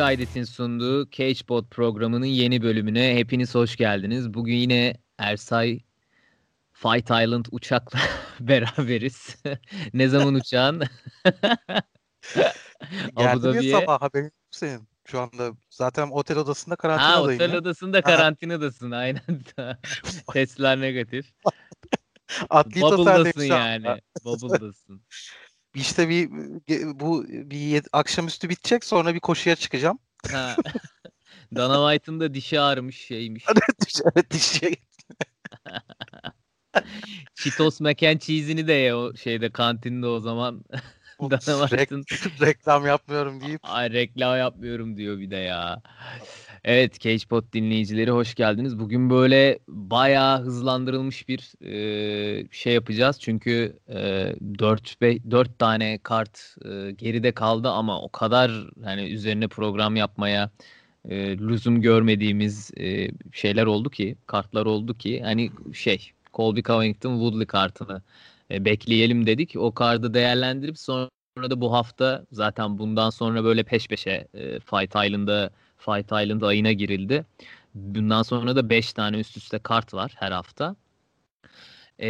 Kaydet'in sunduğu Cagebot programının yeni bölümüne hepiniz hoş geldiniz. Bugün yine Ersay Fight Island uçakla beraberiz. ne zaman uçağın? Abu Dhabi'ye. sabah haberin yok senin. Şu anda zaten otel odasında karantinadayım. Ha otel odasında karantinadasın aynen. Testler negatif. Atlet Bubble'dasın yani. Bubble'dasın. İşte bir bu bir akşamüstü bitecek sonra bir koşuya çıkacağım. Ha. Dana White'ın da dişi ağrımış şeymiş. evet dişi. Cheetos mac and cheese'ini de ye o şeyde kantinde o zaman. Dana White'ın reklam yapmıyorum deyip. Ay reklam yapmıyorum diyor bir de ya. Evet CagePod dinleyicileri hoş geldiniz. Bugün böyle bayağı hızlandırılmış bir e, şey yapacağız. Çünkü e, 4, 4 tane kart e, geride kaldı ama o kadar hani üzerine program yapmaya e, lüzum görmediğimiz e, şeyler oldu ki, kartlar oldu ki hani şey Colby Covington Woodley kartını e, bekleyelim dedik. O kartı değerlendirip sonra da bu hafta zaten bundan sonra böyle peş peşe e, Fight Island'da Fight Island ayına girildi. Bundan sonra da 5 tane üst üste kart var her hafta. E,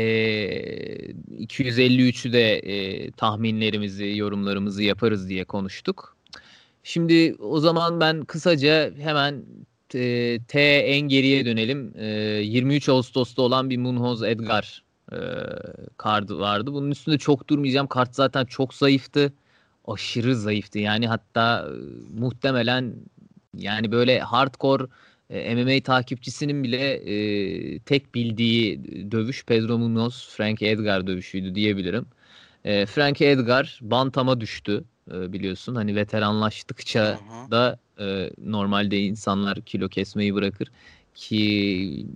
253'ü de e, tahminlerimizi, yorumlarımızı yaparız diye konuştuk. Şimdi o zaman ben kısaca hemen e, T en geriye dönelim. E, 23 Ağustos'ta olan bir Munhoz Edgar e, kartı vardı. Bunun üstünde çok durmayacağım. Kart zaten çok zayıftı. Aşırı zayıftı. Yani hatta e, muhtemelen yani böyle hardcore e, MMA takipçisinin bile e, tek bildiği dövüş Pedro Munoz, Frank Edgar dövüşüydü diyebilirim. E, Frank Edgar bantama düştü e, biliyorsun. Hani veteranlaştıkça da e, normalde insanlar kilo kesmeyi bırakır ki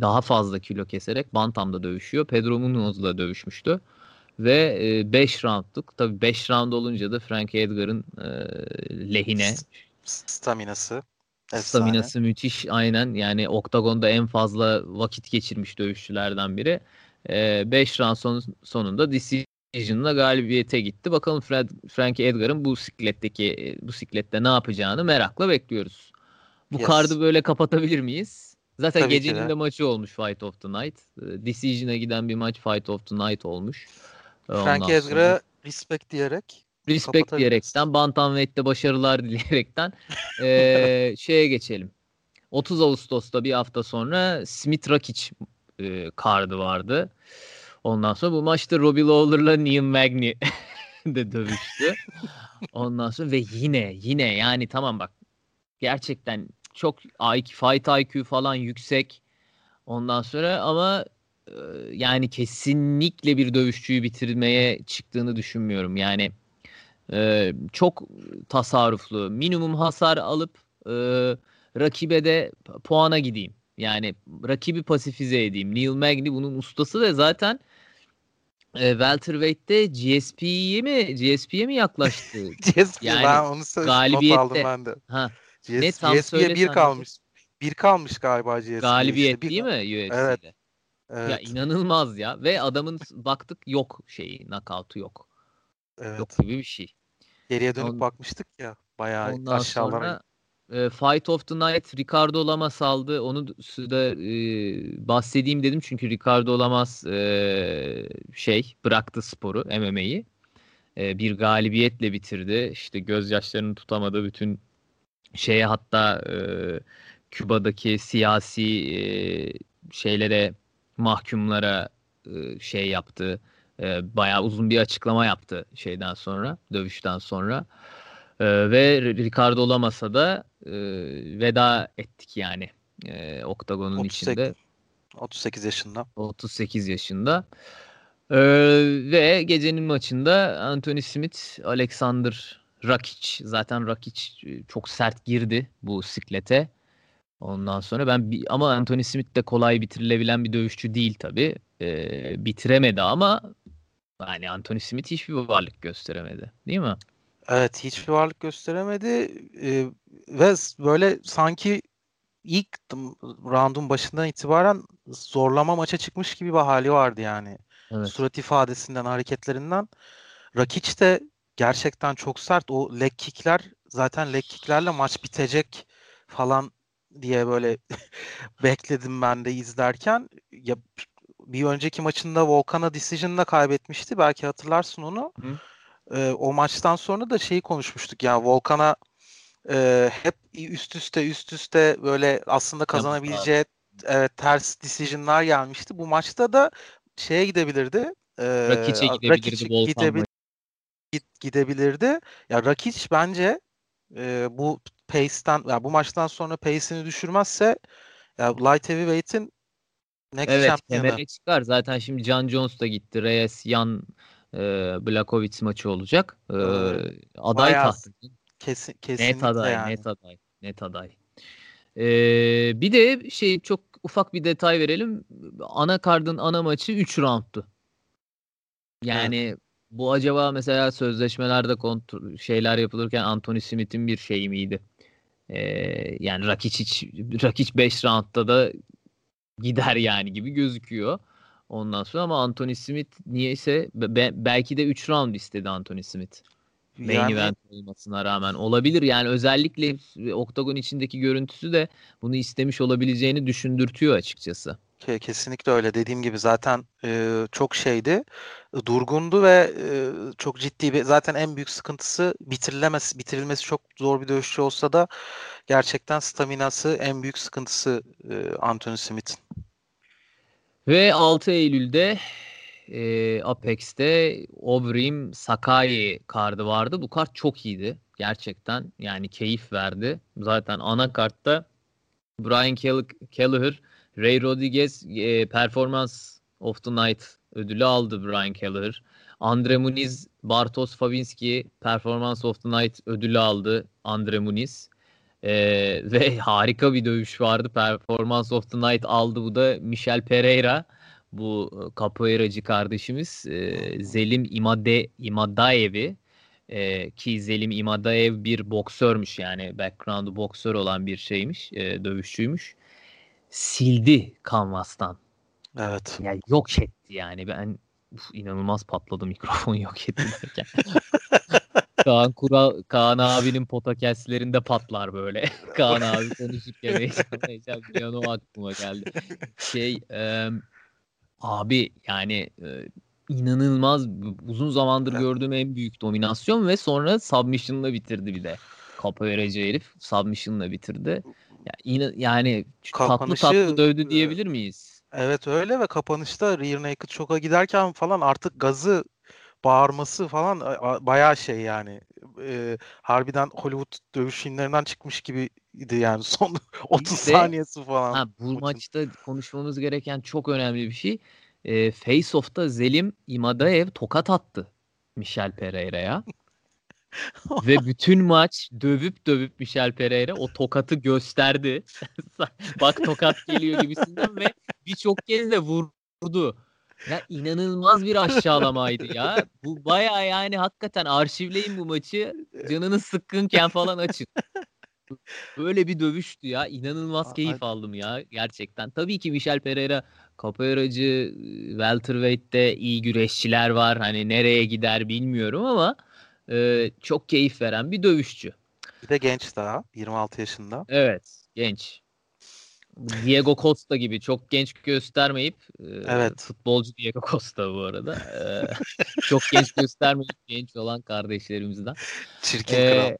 daha fazla kilo keserek bantamda dövüşüyor. Pedro Munoz'la dövüşmüştü. Ve 5 e, roundluk. Tabii 5 round olunca da Frank Edgar'ın e, lehine Staminası. Efsane. Staminası müthiş aynen. Yani oktagonda en fazla vakit geçirmiş dövüşçülerden biri. 5 ee, round son, sonunda decision'la galibiyete gitti. Bakalım Fred, Frankie Edgar'ın bu sikletteki bu siklette ne yapacağını merakla bekliyoruz. Bu yes. kardı böyle kapatabilir miyiz? Zaten Tabii gecenin de maçı olmuş Fight of the Night. Ee, decision'a giden bir maç Fight of the Night olmuş. Frankie Edgar'a respect diyerek Respect diyerekten, Bantamweight'te başarılar dileyerekten e, şeye geçelim. 30 Ağustos'ta bir hafta sonra Smith Rakic e, kardı vardı. Ondan sonra bu maçta Robbie Lawler'la Neil Magny de dövüştü. Ondan sonra ve yine yine yani tamam bak gerçekten çok IQ, fight IQ falan yüksek. Ondan sonra ama yani kesinlikle bir dövüşçüyü bitirmeye çıktığını düşünmüyorum. Yani e, çok tasarruflu. Minimum hasar alıp e, rakibe de puana gideyim. Yani rakibi pasifize edeyim. Neil Magny bunun ustası ve zaten e, welterweight'te GSP'ye mi GSP'ye mi yaklaştı? GSP yani ben onu galibiyette. ben de. Ha. GS, ne tam GSP'ye bir kalmış. Bir kalmış galiba GSP. Galibiyet işte. değil mi UFC'de? Evet. evet. Ya inanılmaz ya ve adamın baktık yok şeyi, knockout'u yok. Evet. Yok gibi bir şey. Geriye dönüp On, bakmıştık ya bayağı ondan aşağılara. Sonra e, Fight of the Night Ricardo Lamas aldı. Onu da e, bahsedeyim dedim çünkü Ricardo Lamas e, şey bıraktı sporu MMA'yi. E, bir galibiyetle bitirdi. İşte gözyaşlarını tutamadı bütün şeye hatta e, Küba'daki siyasi e, şeylere mahkumlara e, şey yaptı e, bayağı uzun bir açıklama yaptı şeyden sonra, dövüşten sonra. E, ve Ricardo olamasa da e, veda ettik yani e, oktagonun 38, içinde. 38 yaşında. 38 yaşında. Ee, ve gecenin maçında Anthony Smith, Alexander Rakic. Zaten Rakic e, çok sert girdi bu siklete. Ondan sonra ben ama Anthony Smith de kolay bitirilebilen bir dövüşçü değil tabi. Ee, bitiremedi ama yani Anthony Smith hiçbir varlık gösteremedi. Değil mi? Evet hiçbir varlık gösteremedi. Ee, ve böyle sanki ilk roundun başından itibaren zorlama maça çıkmış gibi bir hali vardı yani. Evet. Surat ifadesinden, hareketlerinden. Rakic de gerçekten çok sert. O leg kickler zaten leg kicklerle maç bitecek falan diye böyle bekledim ben de izlerken. Ya bir önceki maçında Volkan'a decision'la kaybetmişti. Belki hatırlarsın onu. Hı. Ee, o maçtan sonra da şeyi konuşmuştuk. Yani Volkan'a e, hep üst üste üst üste böyle aslında kazanabileceği evet, ters decision'lar gelmişti. Bu maçta da şeye gidebilirdi. E, Rakic'e gidebilirdi Rakic Volkan gidebil- gidebilirdi. Ya Rakic bence e, bu pace'ten ya bu maçtan sonra pace'ini düşürmezse ya light heavyweight'in next evet, champion'ı. çıkar. Zaten şimdi John Jones da gitti. Reyes, Yan e, Blakovic maçı olacak. E, aday tahtı. Kesin, kesinlikle net aday, yani. net aday, net aday. Ee, bir de şey çok ufak bir detay verelim. Ana kardın ana maçı 3 roundtu. Yani evet. Bu acaba mesela sözleşmelerde kontrol, şeyler yapılırken Anthony Smith'in bir şey miydi? Ee, yani Rakic Rakic 5 roundda da gider yani gibi gözüküyor. Ondan sonra ama Anthony Smith niyeyse be, belki de 3 round istedi Anthony Smith. Main yani, event olmasına rağmen olabilir. Yani özellikle oktagon içindeki görüntüsü de bunu istemiş olabileceğini düşündürtüyor açıkçası. Kesinlikle öyle. Dediğim gibi zaten e, çok şeydi. Durgundu ve e, çok ciddi bir zaten en büyük sıkıntısı bitirilemez bitirilmesi çok zor bir dövüşçü olsa da gerçekten staminası en büyük sıkıntısı e, Anthony Smith'in. Ve 6 Eylül'de e, Apex'te Obrim Sakai kartı vardı. Bu kart çok iyiydi. Gerçekten yani keyif verdi. Zaten ana kartta Brian Kelleher, Ray Rodriguez e, Performance of the Night ödülü aldı Brian Kelleher. Andre Muniz, Bartosz Fabinski Performance of the Night ödülü aldı Andre Muniz. Ee, ve harika bir dövüş vardı. Performance of the Night aldı bu da Michel Pereira bu e, capoeiracı kardeşimiz e, Zelim İmade İmadaev'i e, ki Zelim İmadaev bir boksörmüş yani background'u boksör olan bir şeymiş, e, dövüşçüymüş. Sildi kanvastan. Evet. Yani yok etti yani ben uf, inanılmaz patladı mikrofon yok etti derken. Kaan Kural, Kaan abinin potakeslerinde patlar böyle. Kaan abi konuşurken heyecan heyecan bir an o aklıma geldi. Şey, e, Abi yani e, inanılmaz uzun zamandır gördüğüm en büyük dominasyon ve sonra submission'la bitirdi bir de. Capoeira'cı herif submission'la bitirdi. Yani, yani Kapanışı, tatlı tatlı dövdü diyebilir miyiz? Evet öyle ve kapanışta rear naked choke'a giderken falan artık gazı bağırması falan bayağı şey yani. E, harbiden Hollywood dövüş filmlerinden çıkmış gibiydi yani son 30 de, saniyesi falan. Ha, bu maçın. maçta konuşmamız gereken çok önemli bir şey. E, Face Off'ta Zelim İmadaev tokat attı Michel Pereira'ya. Ve bütün maç dövüp dövüp Michel Pereira o tokatı gösterdi. Bak tokat geliyor gibisinden ve birçok kez de vurdu. Ya inanılmaz bir aşağılamaydı ya. Bu baya yani hakikaten arşivleyin bu maçı. Canınız sıkkınken falan açın. Böyle bir dövüştü ya. İnanılmaz keyif aldım ya gerçekten. Tabii ki Michel Pereira capoeiracı, welterweight'te iyi güreşçiler var. Hani nereye gider bilmiyorum ama e, çok keyif veren bir dövüşçü. Bir de genç daha. 26 yaşında. Evet. Genç. Diego Costa gibi çok genç göstermeyip evet. futbolcu Diego Costa bu arada. çok genç göstermeyip genç olan kardeşlerimizden. Çirkin ee, kral.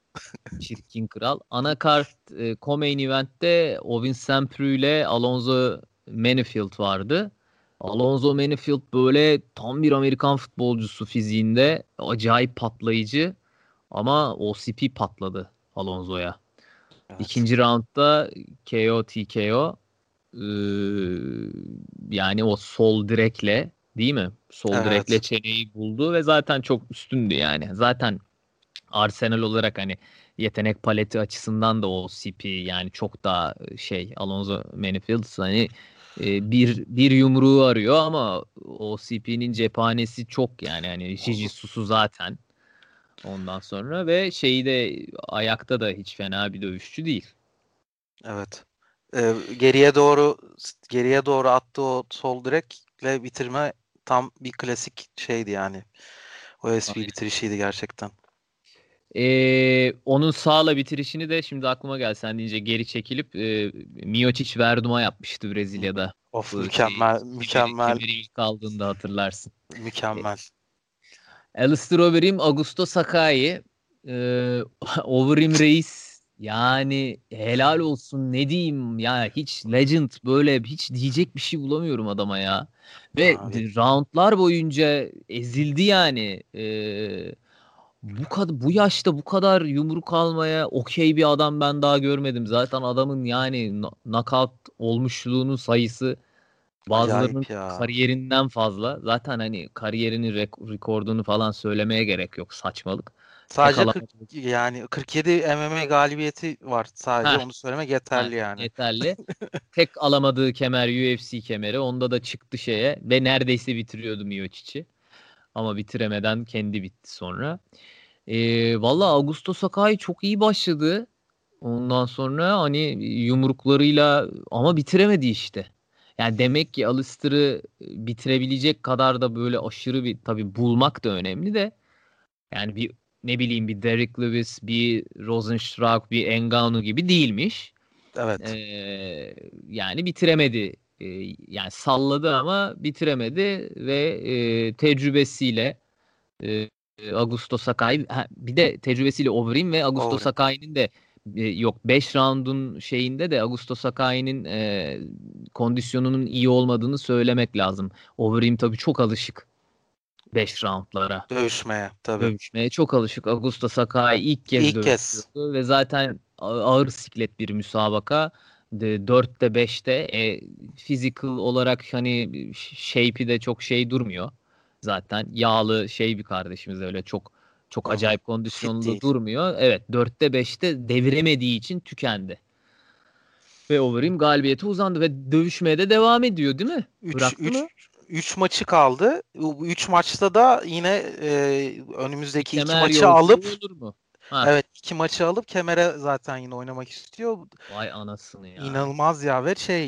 çirkin kral. Ana kart e, Co-Main Event'te Ovin Sempru ile Alonso Manifield vardı. Alonso Manifield böyle tam bir Amerikan futbolcusu fiziğinde acayip patlayıcı ama OCP patladı Alonso'ya. Evet. İkinci roundda KO TKO ee, yani o sol direkle değil mi? Sol evet. direkle çeneyi buldu ve zaten çok üstündü yani. Zaten Arsenal olarak hani yetenek paleti açısından da o CP yani çok daha şey Alonso Manifield hani e, bir bir yumruğu arıyor ama o CP'nin cephanesi çok yani hani Jijisusu zaten ondan sonra ve şeyi de ayakta da hiç fena bir dövüşçü değil. Evet. Ee, geriye doğru geriye doğru attığı o sol direkle bitirme tam bir klasik şeydi yani. OSP Aynen. bitirişiydi gerçekten. Ee, onun sağla bitirişini de şimdi aklıma geldi sen deyince geri çekilip e, Miocic Verdum'a yapmıştı Brezilya'da. Of Bu mükemmel şey, mükemmel. Kemeri ilk aldığında hatırlarsın. Mükemmel. Alistair Overeem, Augusto Sakai, e, Overeem Reis yani helal olsun ne diyeyim ya hiç legend böyle hiç diyecek bir şey bulamıyorum adama ya. Ve Abi. roundlar boyunca ezildi yani. Ee, bu kadar bu yaşta bu kadar yumruk almaya okey bir adam ben daha görmedim. Zaten adamın yani knockout olmuşluğunun sayısı bazılarının kariyerinden fazla. Zaten hani kariyerinin rek- rekordunu falan söylemeye gerek yok saçmalık. Sadece 40, yani 47 MMA galibiyeti var sadece Heh. onu söylemek yeterli Heh, yani. Yeterli. Tek alamadığı kemer UFC kemeri. Onda da çıktı şeye ve neredeyse bitiriyordu Miocic'i. Ama bitiremeden kendi bitti sonra. Ee, Valla Augusto Sakai çok iyi başladı. Ondan sonra hani yumruklarıyla ama bitiremedi işte. Yani demek ki Alistair'ı bitirebilecek kadar da böyle aşırı bir tabi bulmak da önemli de yani bir ne bileyim bir Derek Lewis, bir Rosenstruck, bir Engano gibi değilmiş. Evet. Ee, yani bitiremedi. Ee, yani salladı ama bitiremedi ve e, tecrübesiyle e, Augusto Sakai bir de tecrübesiyle Overeem ve Augusto Overeem. Sakai'nin de e, yok 5 roundun şeyinde de Augusto Sakai'nin e, kondisyonunun iyi olmadığını söylemek lazım. Overeem tabii çok alışık 5 roundlara. Dövüşmeye tabii. Dövüşmeye çok alışık. Augusto Sakai ilk kez ilk kez. ve zaten ağır siklet bir müsabaka. 4'te 5'te e, physical olarak hani shape'i de çok şey durmuyor. Zaten yağlı şey bir kardeşimiz öyle çok çok acayip kondisyonlu durmuyor. Evet 4'te 5'te deviremediği için tükendi. Ve Overeem galibiyete uzandı ve dövüşmeye de devam ediyor değil mi? 3 maçı kaldı. Bu 3 maçta da yine e, önümüzdeki Kemer iki maçı alıp olur mu? Ha. Evet iki maçı alıp kemere zaten yine oynamak istiyor. Vay anasını ya. İnanılmaz ya ve şey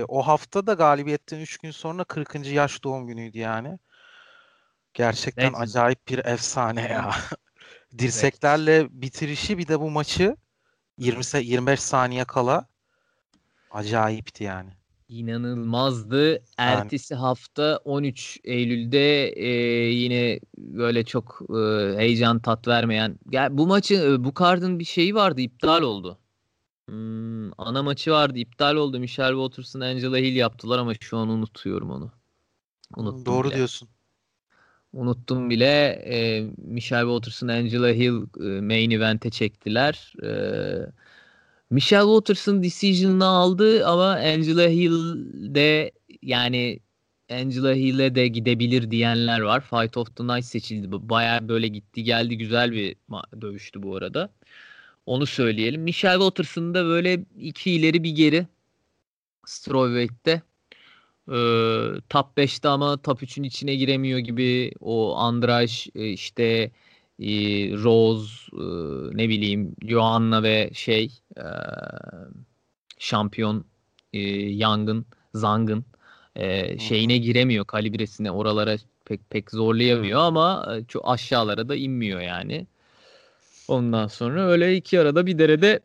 e, o hafta da galibiyetten 3 gün sonra 40. yaş doğum günüydü yani. Gerçekten Neyse. acayip bir efsane ya. Dirseklerle bitirişi bir de bu maçı 20 25 saniye kala acayipti yani. İnanılmazdı. Ertesi yani. hafta 13 Eylül'de e, yine böyle çok e, heyecan tat vermeyen. Ya bu maçı e, bu kardın bir şeyi vardı iptal oldu. Hmm, ana maçı vardı iptal oldu. Michelle Waters'ın Angela Hill yaptılar ama şu an unutuyorum onu. Unuttum Doğru bile. diyorsun. Unuttum bile. E, Michelle Waters'ın Angela Hill e, main event'e çektiler. Eee Michelle Waters'ın decision'ını aldı ama Angela Hill de yani Angela Hill'e de gidebilir diyenler var. Fight of the Night seçildi. Baya böyle gitti geldi güzel bir dövüştü bu arada. Onu söyleyelim. Michelle Waters'ın da böyle iki ileri bir geri Strawweight'te. Ee, top 5'te ama top 3'ün içine giremiyor gibi o Andraş e, işte Rose e, ne bileyim Joanna ve şey e, şampiyon e, Young'ın Zang'ın şeyine giremiyor kalibresine oralara pek pek zorlayamıyor ama çok aşağılara da inmiyor yani. Ondan sonra öyle iki arada bir derede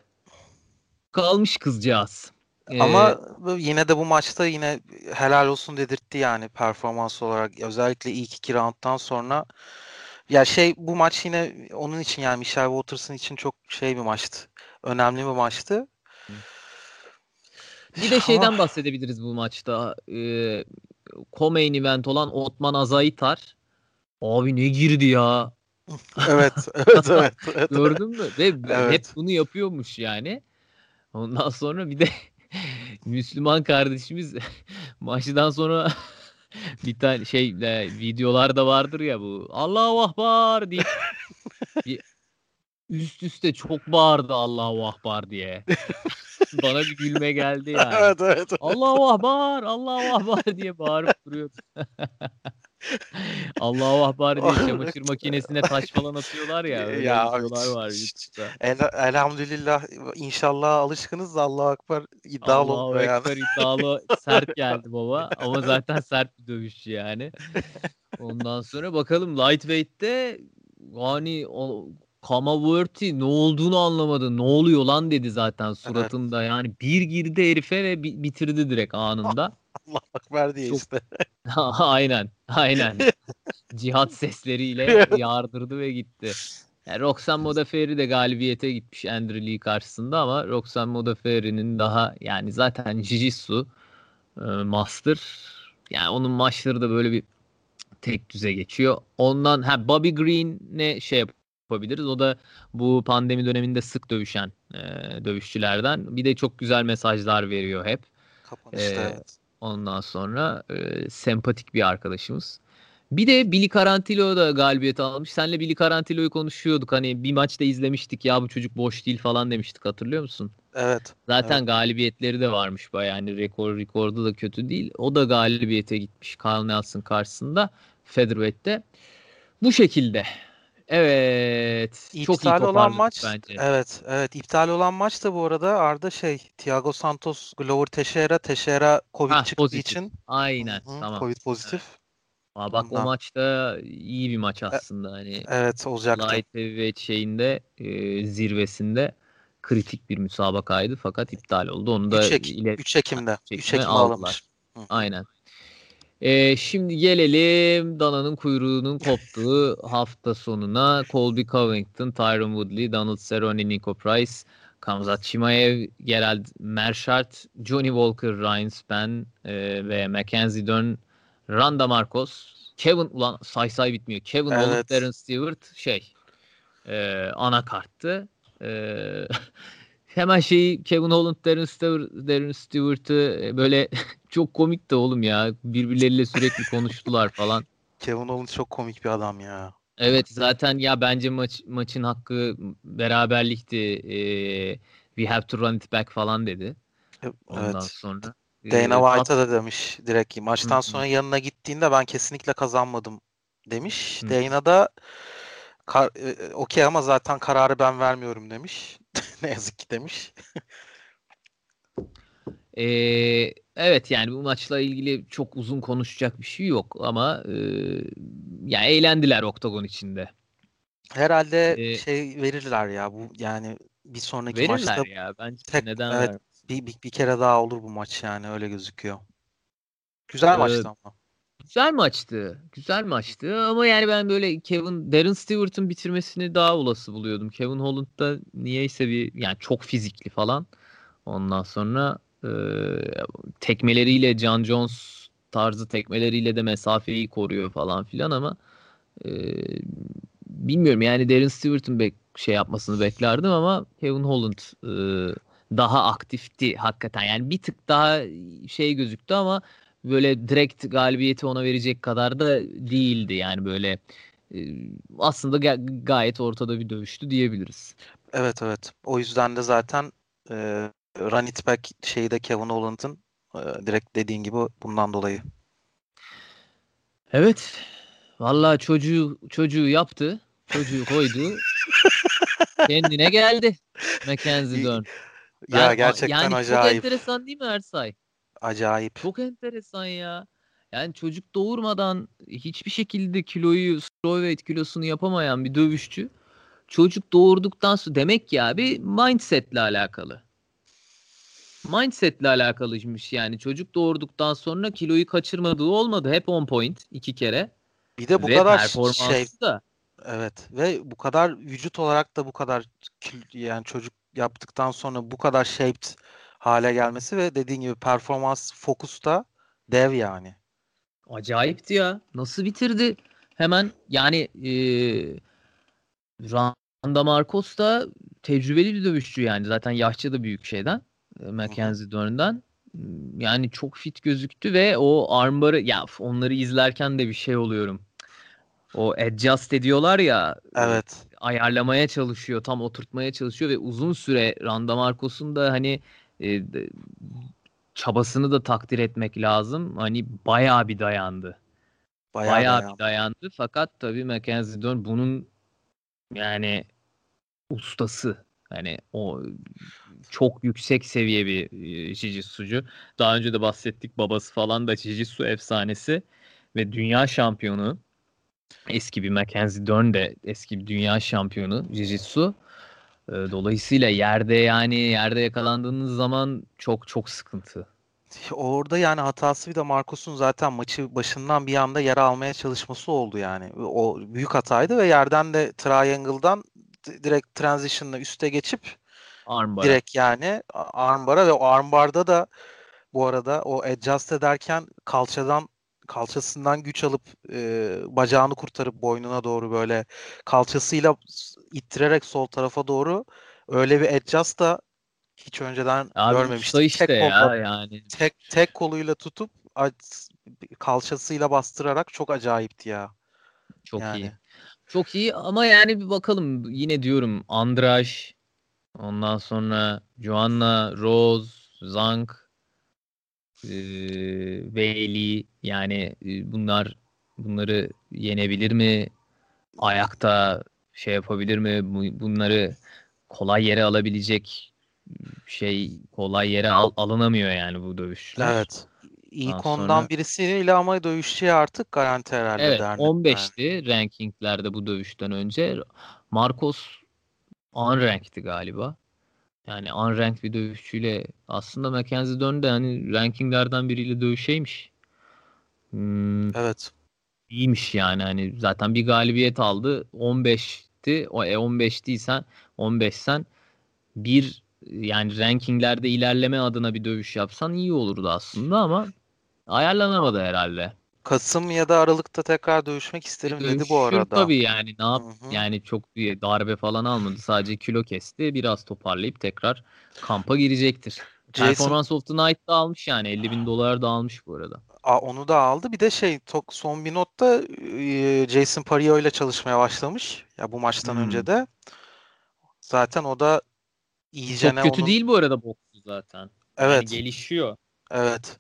kalmış kızcağız. Ama ee, yine de bu maçta yine helal olsun dedirtti yani performans olarak. Özellikle ilk iki rounddan sonra ya şey bu maç yine onun için yani Michelle Waters'ın için çok şey bir maçtı. Önemli bir maçtı. Bir de şeyden bahsedebiliriz bu maçta. Ee, co-main event olan Otman Azaitar. Abi ne girdi ya. evet, evet, evet, evet. Gördün mü? Ve evet. hep bunu yapıyormuş yani. Ondan sonra bir de Müslüman kardeşimiz maçtan sonra bir tane şey e, videolar da vardır ya bu. Allahu Akbar diye. üst üste çok bağırdı Allahu Akbar diye. Bana bir gülme geldi yani. evet, evet. Allahu Akbar, Allahu Akbar diye bağırıp duruyordu. Allahu Akbar diye çamaşır makinesine taş falan atıyorlar ya. Öyle ya videolar var YouTube'da. El, elhamdülillah inşallah alışkınız da Allahu Akbar iddialı Allahu Ekber yani. iddialı sert geldi baba. Ama zaten sert bir dövüşçü yani. Ondan sonra bakalım lightweight'te yani o Kamaverti ne olduğunu anlamadı. Ne oluyor lan dedi zaten suratında. Evet. Yani bir girdi herife ve bitirdi direkt anında. Allah bak verdi Çok... işte. aynen. Aynen. Cihat sesleriyle yardırdı ve gitti. Yani Roxanne Modafferi de galibiyete gitmiş Andrew Lee karşısında ama Roxanne Modafferi'nin daha yani zaten Jiu-Jitsu e, master. Yani onun maçları da böyle bir tek düze geçiyor. Ondan ha Bobby Green'e şey yapabiliriz. O da bu pandemi döneminde sık dövüşen e, dövüşçülerden. Bir de çok güzel mesajlar veriyor hep. Kapanışta ee, evet. Ondan sonra e, sempatik bir arkadaşımız. Bir de Billy Carantillo da galibiyet almış. Senle Billy Carantillo'yu konuşuyorduk. Hani bir maçta izlemiştik ya bu çocuk boş değil falan demiştik hatırlıyor musun? Evet. Zaten evet. galibiyetleri de varmış bayağı. Yani rekor rekordu da kötü değil. O da galibiyete gitmiş Carl Nelson karşısında Featherweight'te. Bu şekilde. Evet. İptal çok iyi olan maç. Bence. Evet, evet. İptal olan maç da bu arada Arda şey Thiago Santos, Glover Teixeira, Teixeira Covid ha, çıktığı pozitif. için. Aynen. Hı-hı, tamam. Covid pozitif. Evet. Aa, bak Ondan. o maçta iyi bir maç e, aslında. Hani evet olacaktı. Light Heavyweight şeyinde e, zirvesinde kritik bir müsabakaydı fakat iptal oldu. Onu da 3, Ek- ile 3 Ekim'de. 3 Ekim aldılar. Aynen. E, şimdi gelelim Dana'nın kuyruğunun koptuğu hafta sonuna. Colby Covington, Tyron Woodley, Donald Cerrone, Nico Price, Kamzat Chimaev, Gerald Mershart, Johnny Walker, Ryan Spann e, ve Mackenzie Dern Randa Marcos, Kevin ulan say say bitmiyor. Kevin evet. Holland, Darren Stewart şey e, ana karttı. E, hemen şeyi Kevin Holland, Darren Stewart, Darren Stewart'ı e, böyle çok komik de oğlum ya. Birbirleriyle sürekli konuştular falan. Kevin Holland çok komik bir adam ya. Evet zaten ya bence maç maçın hakkı beraberlikti. Ee, we have to run it back falan dedi. Ondan evet. sonra. Dana White'a da demiş direkt maçtan Hı-hı. sonra yanına gittiğinde ben kesinlikle kazanmadım demiş. Hı-hı. Dana da e, okey ama zaten kararı ben vermiyorum demiş. Ne yazık ki demiş. ee, evet yani bu maçla ilgili çok uzun konuşacak bir şey yok ama e, ya eğlendiler oktagon içinde. Herhalde ee, şey verirler ya bu yani bir sonraki verirler maçta. Verirler ya bence tek, neden evet, bir, bir, bir kere daha olur bu maç yani öyle gözüküyor. Güzel ee, maçtı ama. Güzel maçtı. Güzel maçtı ama yani ben böyle Kevin Darren Stewart'ın bitirmesini daha olası buluyordum. Kevin Holland'da niyeyse bir yani çok fizikli falan. Ondan sonra e, tekmeleriyle John Jones tarzı tekmeleriyle de mesafeyi koruyor falan filan ama e, bilmiyorum yani Darren Stewart'ın bek şey yapmasını beklerdim ama Kevin Holland e, daha aktifti hakikaten. Yani bir tık daha şey gözüktü ama böyle direkt galibiyeti ona verecek kadar da değildi. Yani böyle e, aslında gayet ortada bir dövüştü diyebiliriz. Evet evet. O yüzden de zaten e, run it back şeyi de Kevin Holland'ın e, direkt dediğin gibi bundan dolayı. Evet. Vallahi çocuğu çocuğu yaptı. Çocuğu koydu. kendine geldi. Mackenzie. Ben, ya gerçekten yani acayip. Çok enteresan değil mi Ersay? Acayip. Çok enteresan ya. Yani çocuk doğurmadan hiçbir şekilde kiloyu, strawweight kilosunu yapamayan bir dövüşçü. Çocuk doğurduktan sonra demek ki abi mindsetle alakalı. Mindsetle alakalıymış yani. Çocuk doğurduktan sonra kiloyu kaçırmadığı olmadı. Hep 10 point iki kere. Bir de bu Ve kadar şey da. Evet ve bu kadar vücut olarak da bu kadar yani çocuk yaptıktan sonra bu kadar shaped hale gelmesi ve dediğin gibi performans fokusta dev yani. Acayipti ya. Nasıl bitirdi? Hemen yani e, Randa Marcos da tecrübeli bir dövüşçü yani. Zaten yaşça da büyük şeyden. Mackenzie Dern'den. Yani çok fit gözüktü ve o armbarı ya onları izlerken de bir şey oluyorum. O adjust ediyorlar ya. Evet. Ayarlamaya çalışıyor, tam oturtmaya çalışıyor ve uzun süre Randa Marcos'un da hani e, çabasını da takdir etmek lazım. Hani bayağı bir dayandı. Bayağı, bayağı dayandı. bir dayandı. Fakat tabii Mackenzie Dern bunun yani ustası. Hani o çok yüksek seviye bir e, jiu Daha önce de bahsettik babası falan da jiu efsanesi ve dünya şampiyonu. Eski bir Mackenzie Dern de eski bir dünya şampiyonu Jiu-Jitsu. Dolayısıyla yerde yani yerde yakalandığınız zaman çok çok sıkıntı. Orada yani hatası bir de Marcos'un zaten maçı başından bir anda yer almaya çalışması oldu yani. O büyük hataydı ve yerden de triangle'dan direkt transition'la üste geçip Armbar. direkt yani armbara ve o armbarda da bu arada o adjust ederken kalçadan kalçasından güç alıp e, bacağını kurtarıp boynuna doğru böyle kalçasıyla ittirerek sol tarafa doğru öyle bir adjust da hiç önceden Abi görmemiştim. işte tek, ya kolla, yani. tek tek koluyla tutup kalçasıyla bastırarak çok acayipti ya. Çok yani. iyi. Çok iyi ama yani bir bakalım yine diyorum Andraş ondan sonra Joanna Rose Zank e, Bailey yani bunlar bunları yenebilir mi? Ayakta şey yapabilir mi? Bunları kolay yere alabilecek şey kolay yere al, alınamıyor yani bu dövüşler. Evet. İlk ondan sonra... birisiyle ama dövüşçüye artık garanti herhalde Evet dernek 15'ti yani. rankinglerde bu dövüşten önce. Marcos unranked'ti galiba. Yani unranked bir dövüşçüyle aslında Mackenzie Dern de hani rankinglerden biriyle dövüşeymiş. Hmm, evet. İyiymiş yani hani zaten bir galibiyet aldı. 15'ti. O e 15 değilsen 15 sen bir yani rankinglerde ilerleme adına bir dövüş yapsan iyi olurdu aslında ama ayarlanamadı herhalde. Kasım ya da Aralık'ta tekrar dövüşmek isterim Dövüşür dedi bu arada. tabii yani ne yap Hı-hı. yani çok bir darbe falan almadı. Sadece kilo kesti. Biraz toparlayıp tekrar kampa girecektir. Jason... Performance of the Night'da almış yani 50 bin dolar da almış bu arada. Aa, onu da aldı. Bir de şey tok son bir notta e, Jason Parillo ile çalışmaya başlamış. Ya bu maçtan hmm. önce de. Zaten o da iyice Çok kötü onun... değil bu arada boksu zaten. Evet. Yani gelişiyor. Evet.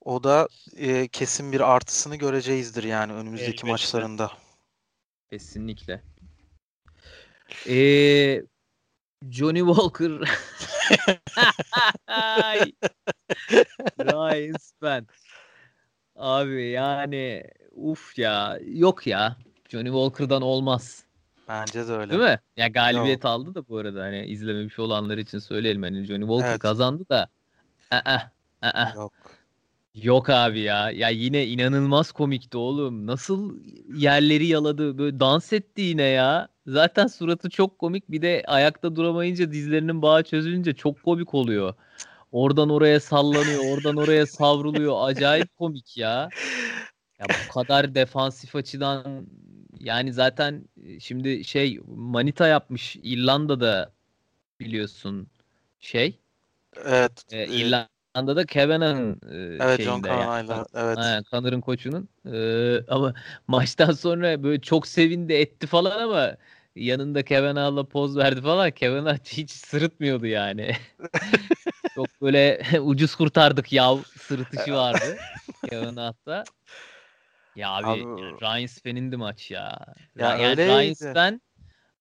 O da e, kesin bir artısını göreceğizdir yani önümüzdeki Elbette. maçlarında. Kesinlikle. Ee, Johnny Walker Ryan Spen Abi yani uf ya yok ya Johnny Walker'dan olmaz. Bence de öyle. Değil mi? Ya galibiyet Yok. aldı da bu arada hani izlememiş olanlar için söyleyelim hani Johnny Walker evet. kazandı da. Aa, aa. Yok. Yok abi ya. Ya yine inanılmaz komikti oğlum. Nasıl yerleri yaladı. Böyle dans etti yine ya. Zaten suratı çok komik. Bir de ayakta duramayınca dizlerinin bağı çözülünce çok komik oluyor. Oradan oraya sallanıyor. Oradan oraya savruluyor. Acayip komik ya. Ya bu kadar defansif açıdan yani zaten şimdi şey Manita yapmış İrlanda'da biliyorsun şey. Evet. E, İrlanda anda da Kevin'in e, evet, John Carney'la yani. evet. Aynen, Connor'ın koçunun. E, ama maçtan sonra böyle çok sevindi etti falan ama yanında Kevin Hall'la poz verdi falan. Kevin Hall hiç sırıtmıyordu yani. çok böyle ucuz kurtardık yav sırıtışı vardı Kevin Hall'da. Ya abi, abi yani Ryan Spen'indi maç ya. Ya yani Ryan Spen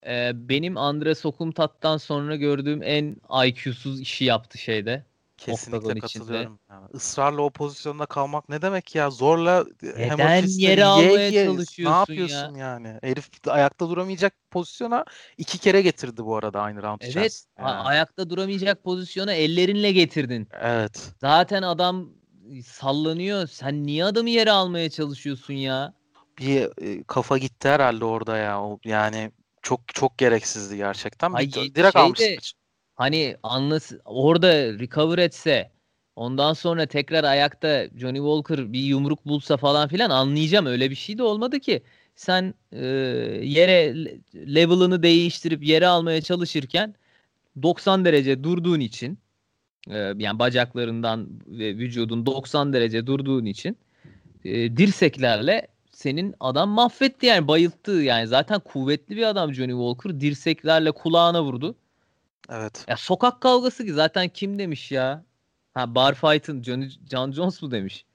e, benim Andre Sokumtat'tan sonra gördüğüm en IQ'suz işi yaptı şeyde. Kesinlikle katılıyorum. Yani ısrarla o pozisyonda kalmak ne demek ya? Zorla Neden yere almaya ye, çalışıyorsun Ne yapıyorsun ya? yani? Herif ayakta duramayacak pozisyona iki kere getirdi bu arada aynı round evet. Evet. Ayakta duramayacak pozisyona ellerinle getirdin. Evet. Zaten adam sallanıyor. Sen niye adamı yere almaya çalışıyorsun ya? Bir e, kafa gitti herhalde orada ya. O, yani çok çok gereksizdi gerçekten. Ay, bir, direkt şey almıştı. De, hani anlas orada recover etse ondan sonra tekrar ayakta Johnny Walker bir yumruk bulsa falan filan anlayacağım. Öyle bir şey de olmadı ki. Sen e, yere level'ını değiştirip yere almaya çalışırken 90 derece durduğun için e, yani bacaklarından ve vücudun 90 derece durduğun için e, dirseklerle senin adam mahvetti yani bayılttı yani zaten kuvvetli bir adam Johnny Walker dirseklerle kulağına vurdu. Evet. Ya sokak kavgası ki zaten kim demiş ya? Ha Bar Fight'ın John, John Jones mu demiş?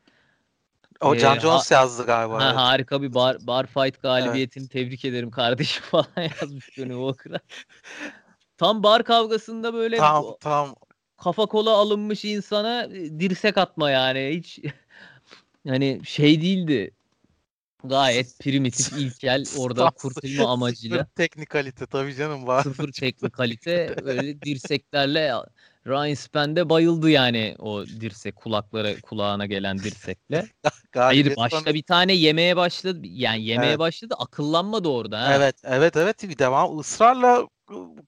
O ee, John Jones ha, yazdı galiba. Ha, evet. Harika bir bar, bar fight galibiyetini evet. tebrik ederim kardeşim falan yazmış Johnny Walker'a. Tam bar kavgasında böyle tam, tam. Kafa kola alınmış insana e, dirsek atma yani hiç yani şey değildi. Gayet primitif, ilkel orada kurtulma amacıyla. Sıfır teknikalite tabii canım var. Sıfır teknikalite öyle dirseklerle Ryan Spence bayıldı yani o dirsek kulaklara kulağına gelen dirsekle. Hayır başta bir tane yemeye başladı. Yani yemeye evet. başladı akıllanmadı orada. Ha. Evet evet evet bir devam ısrarla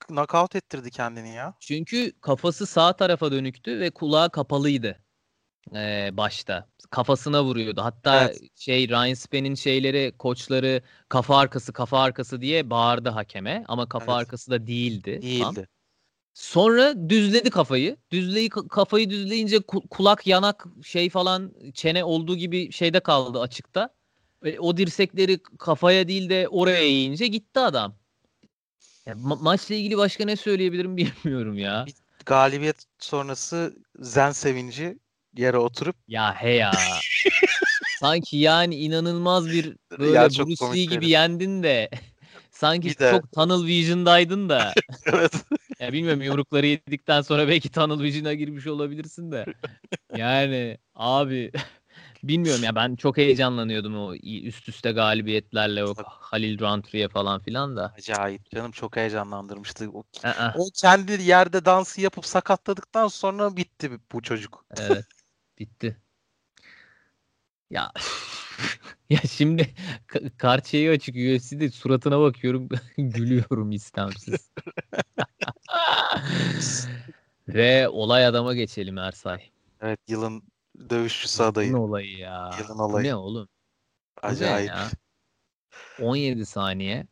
knockout ettirdi kendini ya. Çünkü kafası sağ tarafa dönüktü ve kulağı kapalıydı ee, başta. Kafasına vuruyordu. Hatta evet. şey Ryan Spen'in şeyleri koçları kafa arkası kafa arkası diye bağırdı hakeme ama kafa evet. arkası da değildi. Değildi. Tam. Sonra düzledi kafayı. Düzleyi kafayı düzleyince kulak, yanak, şey falan çene olduğu gibi şeyde kaldı açıkta. Ve o dirsekleri kafaya değil de oraya yiyince gitti adam. Ya, ma- maçla ilgili başka ne söyleyebilirim bilmiyorum ya. Bir galibiyet sonrası zen sevinci yere oturup ya he ya. Sanki yani inanılmaz bir böyle ya Bruce Lee gibi yendin de sanki bir çok de... Tunnel Vision'daydın da. evet. Ya bilmiyorum yumrukları yedikten sonra belki Tunnel Vision'a girmiş olabilirsin de. Yani abi bilmiyorum ya ben çok heyecanlanıyordum o üst üste galibiyetlerle o Halil Rountree falan filan da. Acayip canım çok heyecanlandırmıştı. O, o kendi yerde dansı yapıp sakatladıktan sonra bitti bu çocuk. Evet bitti. Ya ya şimdi karşıya açık UFC'de suratına bakıyorum gülüyorum istemsiz. Ve olay adama geçelim Ersay. Evet yılın dövüşçüsü adayı. Ne olayı ya? Yılın olayı. Ne oğlum? Acayip. Ya? 17 saniye.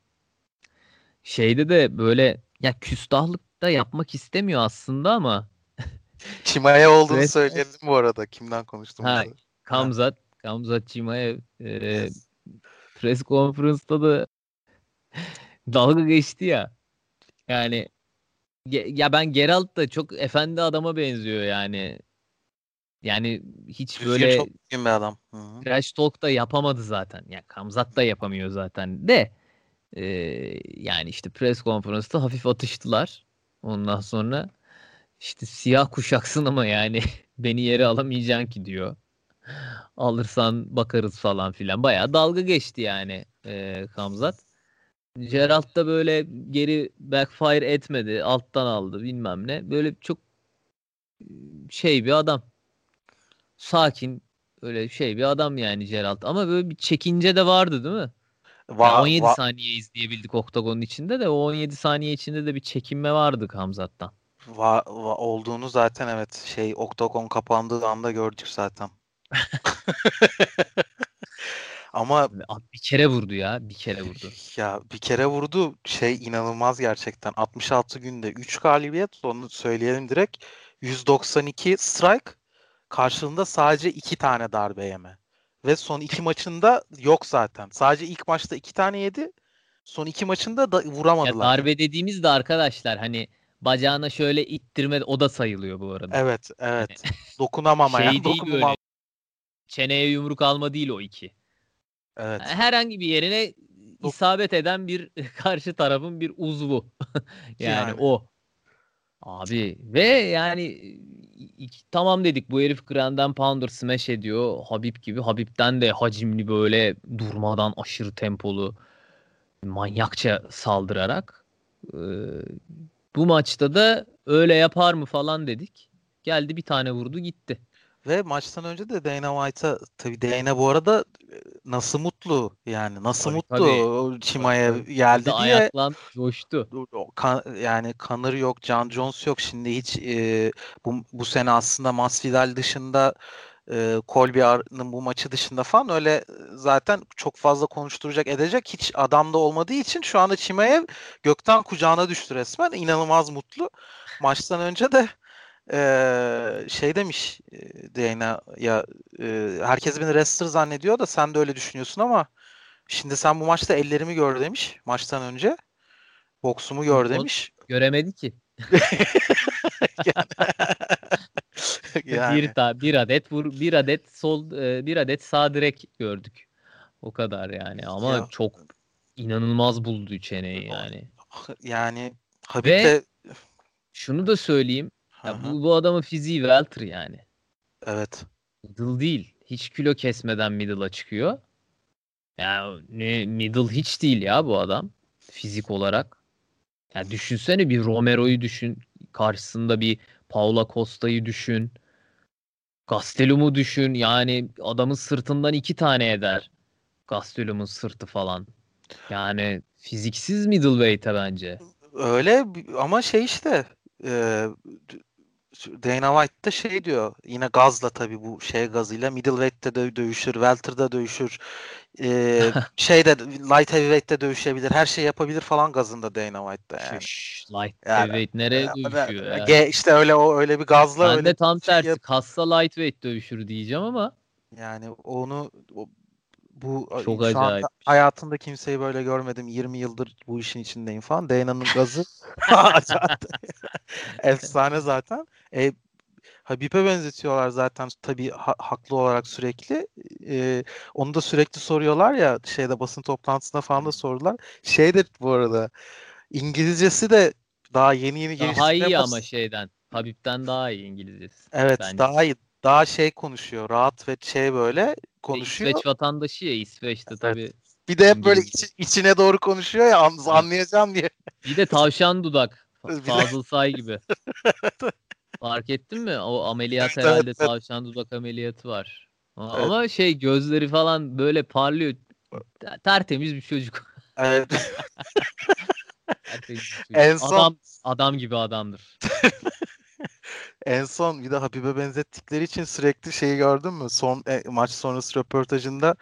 Şeyde de böyle ya küstahlık da yapmak istemiyor aslında ama Çimaya olduğunu evet. söyledim bu arada. Kimden konuştum? Ha, Kamzat Kamzat Çimaev e, press conference'da da dalga geçti ya. Yani ya ben Geralt da çok efendi adama benziyor yani. Yani hiç Düzgün böyle çok düzgün bir adam. Hı-hı. Trash talk da yapamadı zaten. Ya yani Kamzat da yapamıyor zaten de. E, yani işte press conference'da hafif atıştılar. Ondan sonra işte siyah kuşaksın ama yani beni yere alamayacaksın ki diyor alırsan bakarız falan filan. Bayağı dalga geçti yani e, Kamzat. Geralt da böyle geri backfire etmedi. Alttan aldı bilmem ne. Böyle çok şey bir adam. Sakin öyle şey bir adam yani Geralt. Ama böyle bir çekince de vardı değil mi? Va- yani 17 va- saniye izleyebildik oktagonun içinde de o 17 saniye içinde de bir çekinme vardı Kamzat'tan. Va, va olduğunu zaten evet şey oktagon kapandığı anda gördük zaten. Ama bir kere vurdu ya. Bir kere vurdu. Ya bir kere vurdu. Şey inanılmaz gerçekten. 66 günde 3 galibiyet. Onu söyleyelim direkt. 192 strike. Karşılığında sadece 2 tane darbe yeme. Ve son iki maçında yok zaten. Sadece ilk maçta 2 tane yedi. Son iki maçında da vuramadılar. Ya darbe dediğimiz de arkadaşlar hani bacağına şöyle ittirme o da sayılıyor bu arada. Evet, evet. Yani, Dokunamama şey değil böyle çeneye yumruk alma değil o iki. Evet. Herhangi bir yerine isabet eden bir karşı tarafın bir uzvu. yani, yani o. Abi ve yani iki, tamam dedik bu herif Grand Pounder smash ediyor. Habib gibi. Habib'den de hacimli böyle durmadan aşırı tempolu manyakça saldırarak. Ee, bu maçta da öyle yapar mı falan dedik. Geldi bir tane vurdu gitti. Ve maçtan önce de Dana White'a tabii Dana bu arada e, nasıl mutlu yani nasıl tabii, mutlu tabii. Çima'ya geldi diye. Ayaklan coştu. Kan, yani Kanır yok, John Jones yok. Şimdi hiç e, bu, bu sene aslında Masvidal dışında e, Colby'nin bu maçı dışında falan öyle zaten çok fazla konuşturacak edecek hiç adam da olmadığı için şu anda Çimaev gökten kucağına düştü resmen. İnanılmaz mutlu. Maçtan önce de ee, şey demiş Dana ya e, herkes beni wrestler zannediyor da sen de öyle düşünüyorsun ama şimdi sen bu maçta ellerimi gör demiş maçtan önce. Boksumu gör demiş. Göremedi ki. yani. bir daha bir adet vur bir adet sol bir adet sağ direk gördük. O kadar yani ama ya. çok inanılmaz buldu çeneyi yani. Yani Habib'le Ve şunu da söyleyeyim ya bu, bu adamın fiziği welter yani. Evet. Middle değil. Hiç kilo kesmeden middle'a çıkıyor. Ya ne middle hiç değil ya bu adam fizik olarak. Ya düşünsene bir Romero'yu düşün. Karşısında bir Paula Costa'yı düşün. Gastelum'u düşün. Yani adamın sırtından iki tane eder. Gastelum'un sırtı falan. Yani fiziksiz middleweight'e bence. Öyle ama şey işte e, Dana White da şey diyor yine gazla tabii bu şey gazıyla middleweight'te de dövüşür, welter'da dövüşür. Ee, şeyde light heavyweight'te dövüşebilir. Her şey yapabilir falan gazında Dana White'da yani. Şş, light yani, heavyweight nereye yani, dövüşüyor ya? Ge, işte öyle o öyle bir gazla ben öyle de tam tersi yap- kassa lightweight dövüşür diyeceğim ama yani onu o, bu Çok şu acayip. hayatımda kimseyi böyle görmedim. 20 yıldır bu işin içindeyim falan. Dana'nın gazı efsane zaten. E, Habib'e benzetiyorlar zaten tabii ha- haklı olarak sürekli. E, onu da sürekli soruyorlar ya şeyde basın toplantısında falan da sordular. Şey de bu arada İngilizcesi de daha yeni yeni Daha iyi ama şeyden. Habib'den daha iyi İngilizcesi. Evet bence. daha iyi. Daha şey konuşuyor. Rahat ve şey böyle konuşuyor. İsveç vatandaşı ya İsveç'te tabii. Bir de hep böyle iç, içine doğru konuşuyor ya an, anlayacağım diye. Bir de tavşan dudak. Fazıl Say gibi. Fark ettin mi? O ameliyat Evet, herhalde evet, tavşan dudak ameliyatı var. A- Evet. Ama şey gözleri falan böyle parlıyor. Ter- Tertemiz bir çocuk. Evet. Tertemiz bir çocuk. En son- Adam adam gibi adamdır. En son bir de Habib'e benzettikleri için sürekli şeyi gördün mü? Son e, maç sonrası röportajında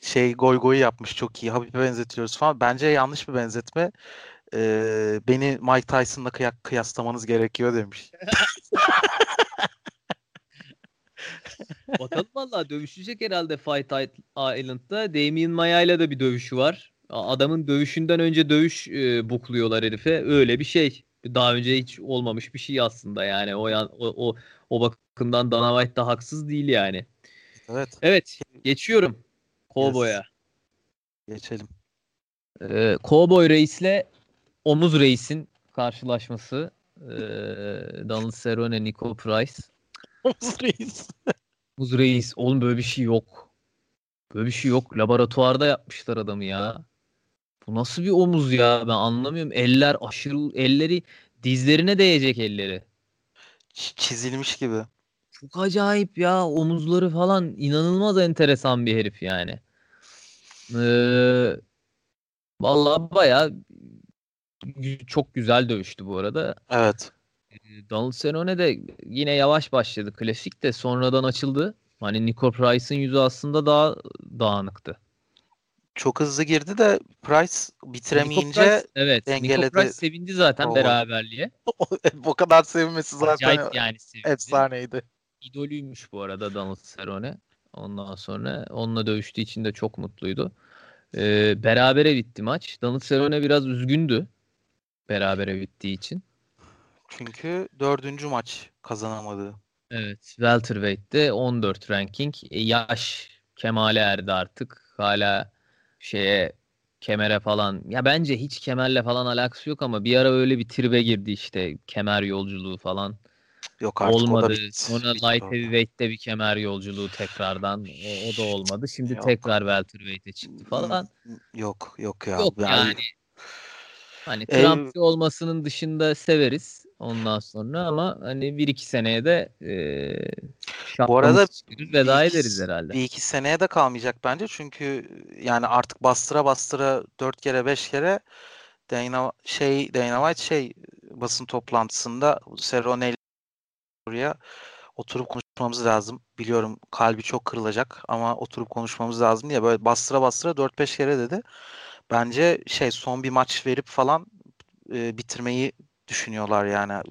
şey goy goyu yapmış çok iyi. Habib'e benzetiyoruz falan. Bence yanlış bir benzetme. Ee, beni Mike Tyson'la kıya- kıyaslamanız gerekiyor demiş. Bakalım valla dövüşecek herhalde Fight Island'da. Damien Maya ile de bir dövüşü var. Adamın dövüşünden önce dövüş e, bukluyorlar herife. Öyle bir şey. Daha önce hiç olmamış bir şey aslında yani. O yan, o, o, o bakımdan Dana White da haksız değil yani. Evet. Evet geçiyorum. Cowboy'a. Geçelim. Ee, Cowboy Reis'le Omuz Reis'in karşılaşması. Ee, Donald Cerrone, Nico Price. Reis. Omuz Reis. Oğlum böyle bir şey yok. Böyle bir şey yok. Laboratuvarda yapmışlar adamı ya. Bu nasıl bir omuz ya? Ben anlamıyorum. Eller aşırı elleri dizlerine değecek elleri. Ç- Çizilmiş gibi. Çok acayip ya. Omuzları falan inanılmaz enteresan bir herif yani. Ee, vallahi bayağı gü- çok güzel dövüştü bu arada. Evet. Donald Cerrone de yine yavaş başladı. Klasik de sonradan açıldı. Hani Nico Price'ın yüzü aslında daha dağınıktı. Çok hızlı girdi de Price Nico bitiremeyince Price, evet. Nico dengeledi. Price sevindi zaten Cowboy. beraberliğe. o kadar sevinmesi zaten Acayip yani sevindi. efsaneydi. İdolüymüş bu arada Donald Cerrone. Ondan sonra onunla dövüştüğü için de çok mutluydu. Ee, berabere bitti maç. Donald Cerrone biraz üzgündü. Berabere bittiği için. Çünkü dördüncü maç kazanamadı. Evet. Welterweight'te 14 ranking. E, yaş kemale erdi artık. Hala şeye kemere falan. Ya bence hiç kemerle falan alakası yok ama bir ara öyle bir tribe girdi işte. Kemer yolculuğu falan. Yok artık o da olmadı. bitti. Sonra light heavyweight'te bir kemer yolculuğu tekrardan. O, o da olmadı. Şimdi Yok. tekrar welterweight'e çıktı falan. Yok yok ya. Yok Yani- yani. Hani Ev- Trumpçı olmasının dışında severiz ondan sonra ama hani bir iki seneye de e, Bu arada veda iki- ederiz herhalde. Bir iki seneye de kalmayacak bence. Çünkü yani artık bastıra bastıra dört kere beş kere Dana şey Dana White şey basın toplantısında Cerrone ile buraya oturup konuşmamız lazım. Biliyorum kalbi çok kırılacak ama oturup konuşmamız lazım diye böyle bastıra bastıra 4-5 kere dedi. Bence şey son bir maç verip falan e, bitirmeyi düşünüyorlar yani.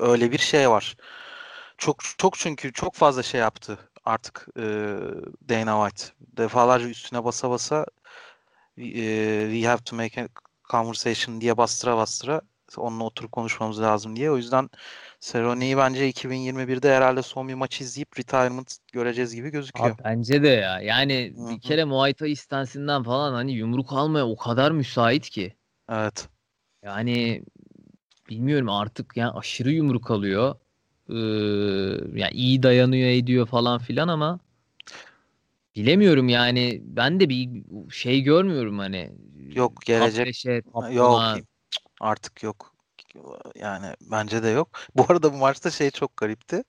Öyle bir şey var. Çok çok çünkü çok fazla şey yaptı artık e, Dana White. Defalarca üstüne basa basa e, we have to make a conversation diye bastıra bastıra onunla oturup konuşmamız lazım diye. O yüzden Cerrone'yi bence 2021'de herhalde son bir maç izleyip retirement göreceğiz gibi gözüküyor. Abi bence de ya. Yani Hı hı. bir kere Muay Thai istensinden falan hani yumruk almaya o kadar müsait ki. Evet. Yani bilmiyorum artık yani aşırı yumruk alıyor. Ee, yani iyi dayanıyor ediyor falan filan ama bilemiyorum yani ben de bir şey görmüyorum hani. Yok gelecek. yok artık yok. Yani bence de yok. Bu arada bu maçta şey çok garipti.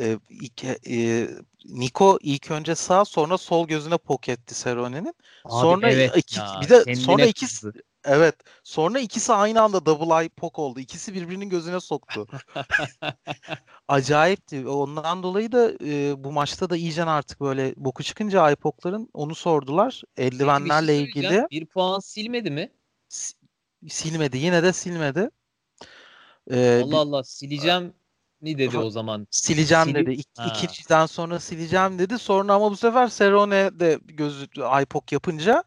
Ee, ilk, e, Niko ilk önce sağ sonra sol gözüne poketti Serone'nin. Sonra evet iki, ya, bir de sonra ikisi evet sonra ikisi aynı anda double eye poke oldu. İkisi birbirinin gözüne soktu. Acayipti. Ondan dolayı da e, bu maçta da iyice artık böyle boku çıkınca eye pokların onu sordular. Eldivenlerle şey ilgili. Bir puan silmedi mi? Silmedi. Yine de silmedi. Ee, Allah Allah sileceğim ni dedi o zaman. Sileceğim Silip, dedi. İk, ikinciden sonra sileceğim dedi. Sonra ama bu sefer Serone de gözü iPok yapınca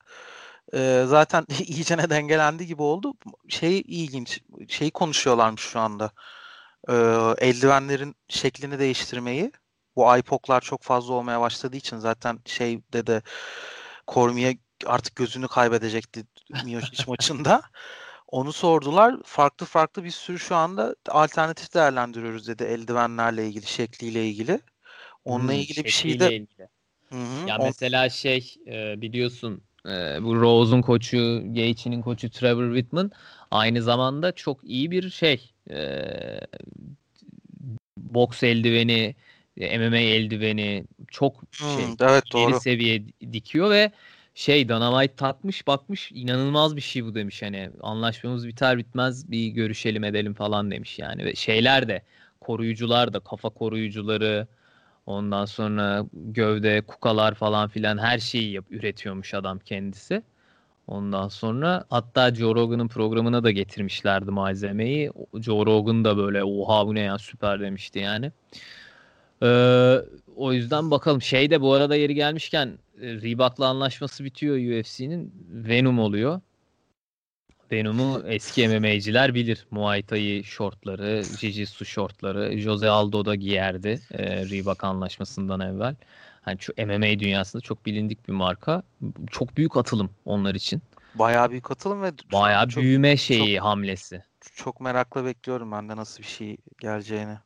e, zaten iyicene dengelendi gibi oldu. Şey ilginç. Şeyi konuşuyorlarmış şu anda. E, eldivenlerin şeklini değiştirmeyi. Bu iPok'lar çok fazla olmaya başladığı için zaten şeyde de Cormier artık gözünü kaybedecekti Miocic maçında. Onu sordular. Farklı farklı bir sürü şu anda alternatif değerlendiriyoruz dedi eldivenlerle ilgili, şekliyle ilgili. Onunla hmm, ilgili bir şey de ilgili. Hı-hı. Ya On... mesela şey e, biliyorsun e, bu Rose'un koçu, Gaethje'nin koçu Trevor Whitman aynı zamanda çok iyi bir şey e, boks eldiveni, MMA eldiveni çok şey hmm, evet, doğru. seviye dikiyor ve şey Dynamite takmış bakmış inanılmaz bir şey bu demiş hani anlaşmamız biter bitmez bir görüşelim edelim falan demiş yani ve şeyler de koruyucular da kafa koruyucuları ondan sonra gövde kukalar falan filan her şeyi yap, üretiyormuş adam kendisi. Ondan sonra hatta Joe Rogan'ın programına da getirmişlerdi malzemeyi. Joe Rogan da böyle oha bu ne ya süper demişti yani. Ee, o yüzden bakalım. Şey de bu arada yeri gelmişken e, Reebok'la anlaşması bitiyor UFC'nin. Venom oluyor. Venom'u eski MMA'ciler bilir. Muay Thai şortları, Jiu-Jitsu şortları. Jose Aldo da giyerdi e, Reebok anlaşmasından evvel. Hani şu MMA dünyasında çok bilindik bir marka. Çok büyük atılım onlar için. Bayağı büyük atılım ve bayağı çok, büyüme şeyi çok, hamlesi. Çok merakla bekliyorum ben de nasıl bir şey geleceğini.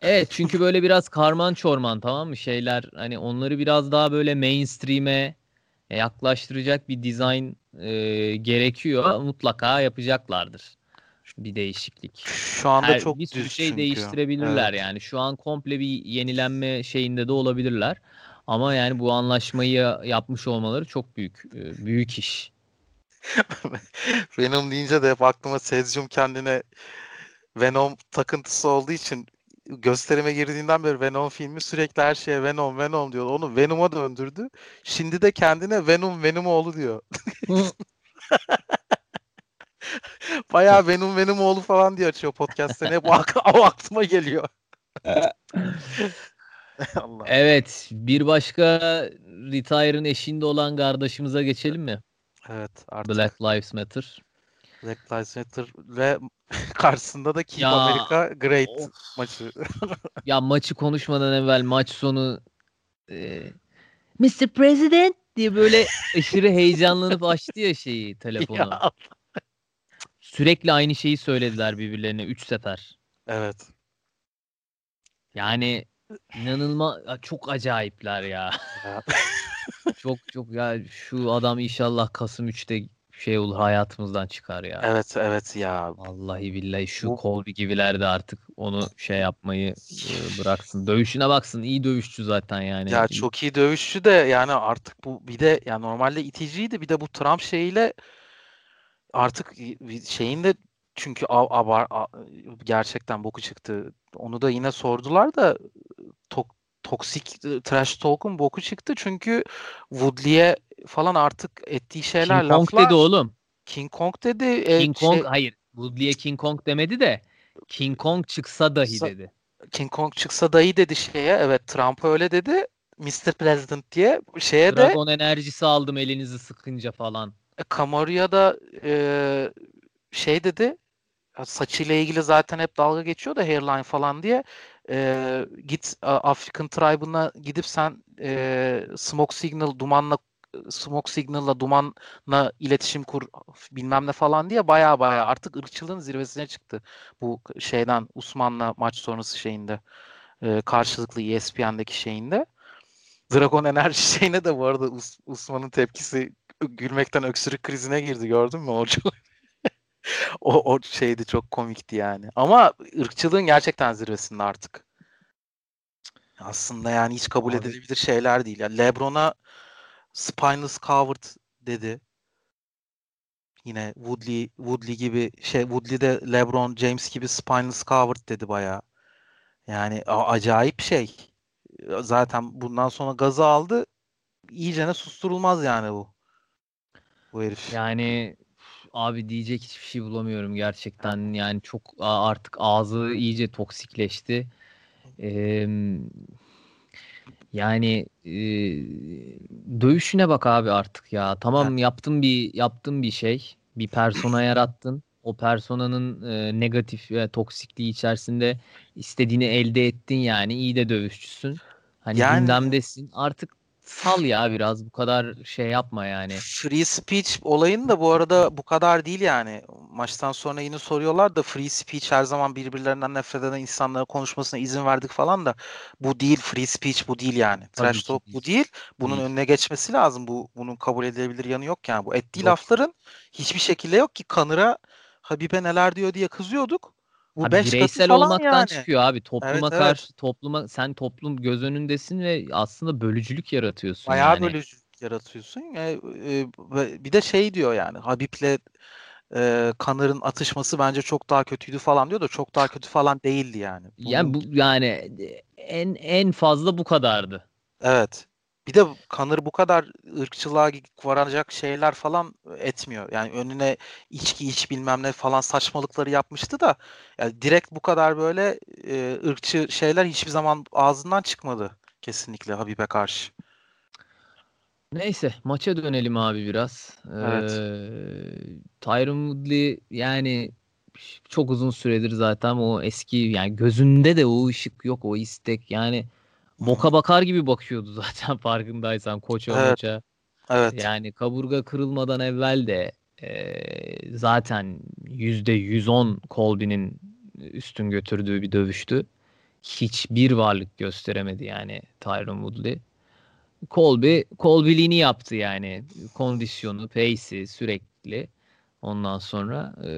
Evet çünkü böyle biraz karman çorman tamam mı şeyler hani onları biraz daha böyle mainstream'e yaklaştıracak bir dizayn e, gerekiyor. Mutlaka yapacaklardır bir değişiklik. Şu anda Her, çok bir sürü şey çünkü. değiştirebilirler evet. yani. Şu an komple bir yenilenme şeyinde de olabilirler. Ama yani bu anlaşmayı yapmış olmaları çok büyük e, büyük iş. Venom deyince de hep aklıma Sezcum kendine Venom takıntısı olduğu için gösterime girdiğinden beri Venom filmi sürekli her şeye Venom Venom diyor. Onu Venom'a döndürdü. Şimdi de kendine Venom Venomoğlu diyor. Bayağı Venom Venomoğlu falan diye açıyor podcast'te. Ne bu o aklıma geliyor. Allah. Evet, bir başka retire'ın eşinde olan kardeşimize geçelim mi? Evet, artık. Black Lives Matter. Black Lives Matter ve karşısında da Keep ya, America Great of. maçı. ya maçı konuşmadan evvel maç sonu e, Mr. President diye böyle aşırı heyecanlanıp açtı ya şeyi telefonu. Ya. Sürekli aynı şeyi söylediler birbirlerine 3 sefer. Evet. Yani inanılmaz çok acayipler ya. çok çok ya şu adam inşallah Kasım 3'te şey olur hayatımızdan çıkar ya. Evet evet ya. Vallahi billahi şu Bu... Colby gibiler de artık onu şey yapmayı bıraksın. Dövüşüne baksın. iyi dövüşçü zaten yani. Ya çok iyi dövüşçü de yani artık bu bir de ya normalde iticiydi bir de bu Trump şeyiyle artık şeyin de çünkü abar gerçekten boku çıktı. Onu da yine sordular da tok, toksik trash talk'un boku çıktı çünkü Woodley'e falan artık ettiği şeyler King Kong dedi oğlum. King Kong dedi. E, King Kong şey, hayır. Woodley'e King Kong demedi de King Kong çıksa dahi sa- dedi. King Kong çıksa dahi dedi şeye. Evet Trump öyle dedi. Mr. President diye şeye Dragon de Dragon enerjisi aldım elinizi sıkınca falan. E, Kamaru'ya da e, şey dedi saçıyla ilgili zaten hep dalga geçiyor da hairline falan diye e, git African tribe'ına gidip sen e, smoke signal dumanla smoke signal'la dumanla iletişim kur bilmem ne falan diye baya baya artık ırkçılığın zirvesine çıktı bu şeyden Usman'la maç sonrası şeyinde e, karşılıklı ESPN'deki şeyinde. Dragon enerji şeyine de bu arada Us- Usman'ın tepkisi gülmekten öksürük krizine girdi gördün mü o o, o şeydi çok komikti yani. Ama ırkçılığın gerçekten zirvesinde artık. Aslında yani hiç kabul Abi. edilebilir şeyler değil. Yani LeBron'a spineless covered dedi. Yine Woodley Woodley gibi şey Woodley de LeBron James gibi spineless covered dedi bayağı. Yani acayip şey. Zaten bundan sonra gazı aldı. İyicene susturulmaz yani bu. Bu herif. Yani abi diyecek hiçbir şey bulamıyorum gerçekten. Yani çok artık ağzı iyice toksikleşti. Ee, yani e, dövüşüne bak abi artık ya. Tamam yaptın bir yaptın bir şey, bir persona yarattın. O personanın e, negatif ve toksikliği içerisinde istediğini elde ettin yani. iyi de dövüşçüsün. Hani yani, gündemdesin. Artık sal ya biraz bu kadar şey yapma yani. Free speech olayın da bu arada bu kadar değil yani. Maçtan sonra yine soruyorlar da free speech her zaman birbirlerinden nefret eden insanlara konuşmasına izin verdik falan da bu değil free speech bu değil yani. Trash talk bu değil. Bunun değil. önüne geçmesi lazım. Bu bunun kabul edilebilir yanı yok yani. Bu ettiği yok. lafların hiçbir şekilde yok ki Kanır'a Habibe neler diyor diye kızıyorduk. Bu abi bireysel olmaktan yani. çıkıyor abi. Topluma evet, karşı evet. topluma sen toplum göz önündesin ve aslında bölücülük yaratıyorsun Bayağı yani. bölücülük yaratıyorsun. E, e, bir de şey diyor yani Habib'le e, Kanır'ın atışması bence çok daha kötüydü falan diyor da çok daha kötü falan değildi yani. Bunun... Yani bu yani en en fazla bu kadardı. Evet. Bir de Kanır bu kadar ırkçılığa varacak şeyler falan etmiyor. Yani önüne içki iç bilmem ne falan saçmalıkları yapmıştı da yani direkt bu kadar böyle e, ırkçı şeyler hiçbir zaman ağzından çıkmadı kesinlikle Habib'e karşı. Neyse maça dönelim abi biraz. Evet. Ee, Tyron Woodley yani çok uzun süredir zaten o eski yani gözünde de o ışık yok o istek yani boka bakar gibi bakıyordu zaten farkındaysan koça evet. maça. Evet. Yani kaburga kırılmadan evvel de e, zaten %110 Colby'nin üstün götürdüğü bir dövüştü. Hiçbir varlık gösteremedi yani Tyron Woodley. Colby, Colby'liğini yaptı yani. Kondisyonu, pace'i sürekli. Ondan sonra e,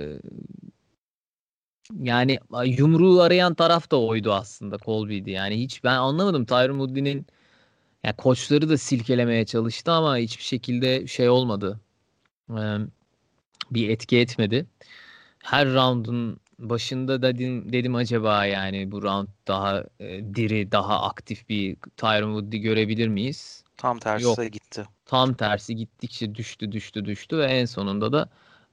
yani yumruğu arayan taraf da oydu aslında Colby'di. Yani hiç ben anlamadım Tyron Woodley'nin yani koçları da silkelemeye çalıştı ama hiçbir şekilde şey olmadı. Ee, bir etki etmedi. Her round'un başında da dedim, dedim acaba yani bu round daha e, diri, daha aktif bir Tyron Woodley görebilir miyiz? Tam tersi Yok. gitti. Tam tersi gittikçe düştü, düştü, düştü ve en sonunda da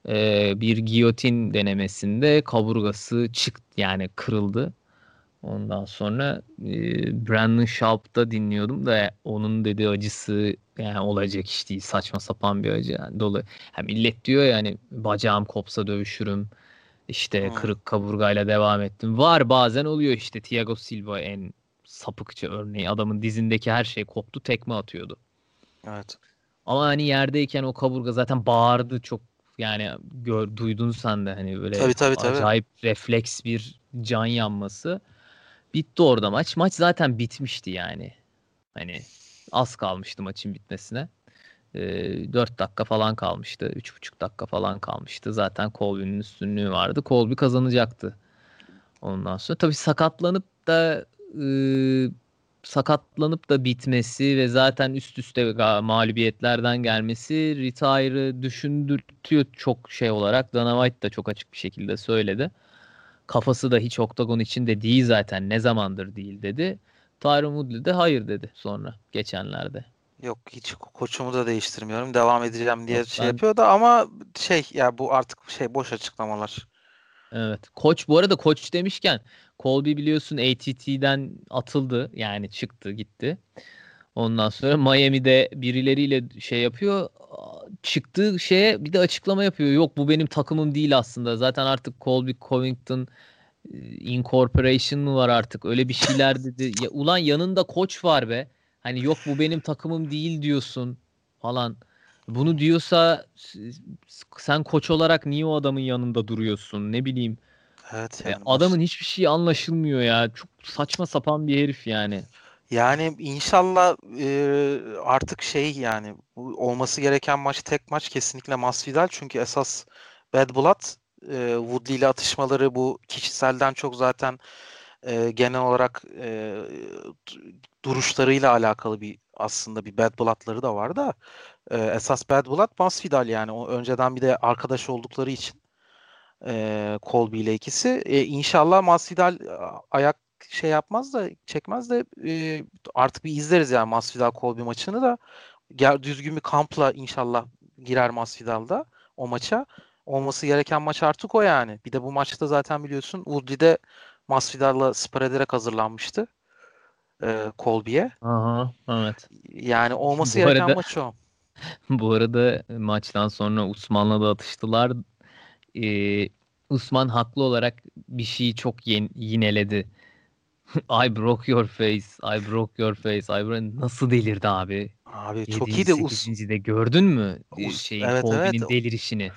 e, bir giyotin denemesinde kaburgası çıktı yani kırıldı. Ondan sonra e, Brandon Sharp'ta dinliyordum da onun dediği acısı yani olacak iş değil. Saçma sapan bir acı. Yani dolu. Hem millet diyor yani bacağım kopsa dövüşürüm. İşte hmm. kırık kaburgayla devam ettim. Var bazen oluyor işte Thiago Silva en sapıkça örneği. Adamın dizindeki her şey koptu tekme atıyordu. Evet. Ama hani yerdeyken o kaburga zaten bağırdı çok yani gör, duydun sen de hani böyle tabii, tabii, tabii. acayip refleks bir can yanması. Bitti orada maç. Maç zaten bitmişti yani. Hani az kalmıştı maçın bitmesine. E, 4 dakika falan kalmıştı. 3,5 dakika falan kalmıştı. Zaten Colby'nin üstünlüğü vardı. Colby kazanacaktı. Ondan sonra tabii sakatlanıp da e, sakatlanıp da bitmesi ve zaten üst üste mağlubiyetlerden gelmesi retire'ı düşündürtüyor çok şey olarak. Dana White da çok açık bir şekilde söyledi. Kafası da hiç oktagon içinde değil zaten ne zamandır değil dedi. Tyron Woodley de hayır dedi sonra geçenlerde. Yok hiç koçumu da değiştirmiyorum. Devam edeceğim diye Yok, şey ben... yapıyor da ama şey ya bu artık şey boş açıklamalar. Evet. Koç bu arada koç demişken Colby biliyorsun ATT'den atıldı. Yani çıktı gitti. Ondan sonra Miami'de birileriyle şey yapıyor. Çıktığı şeye bir de açıklama yapıyor. Yok bu benim takımım değil aslında. Zaten artık Colby Covington e, Incorporation mı var artık? Öyle bir şeyler dedi. Ya, ulan yanında koç var be. Hani yok bu benim takımım değil diyorsun falan. Bunu diyorsa sen koç olarak niye o adamın yanında duruyorsun? Ne bileyim. Evet. Yani adamın hiçbir şey anlaşılmıyor ya. Çok saçma sapan bir herif yani. Yani inşallah e, artık şey yani bu olması gereken maç tek maç kesinlikle Masvidal çünkü esas Bad Blood e, Woodley ile atışmaları bu kişiselden çok zaten e, genel olarak e, duruşlarıyla alakalı bir aslında bir Bad Blood'ları da var da e, esas Bad Blood Masvidal yani o önceden bir de arkadaş oldukları için e, Colby ile ikisi. E, inşallah Masvidal ayak şey yapmaz da çekmez de e, artık bir izleriz yani Masvidal Colby maçını da. Düzgün bir kampla inşallah girer Masvidal'da o maça. Olması gereken maç artık o yani. Bir de bu maçta zaten biliyorsun Woodley'de Masvidal'la spar ederek hazırlanmıştı. E, Colby'ye. Aha, evet. Yani olması bu gereken arada, maç o. Bu arada maçtan sonra Usman'la da atıştılar. Ee, Usman haklı olarak bir şeyi çok yen, yineledi. I broke your face, I broke your face, I broke... Nasıl delirdi abi? Abi çok iyi de Us... de gördün mü? Us... Şeyin, evet, evet. delirişini.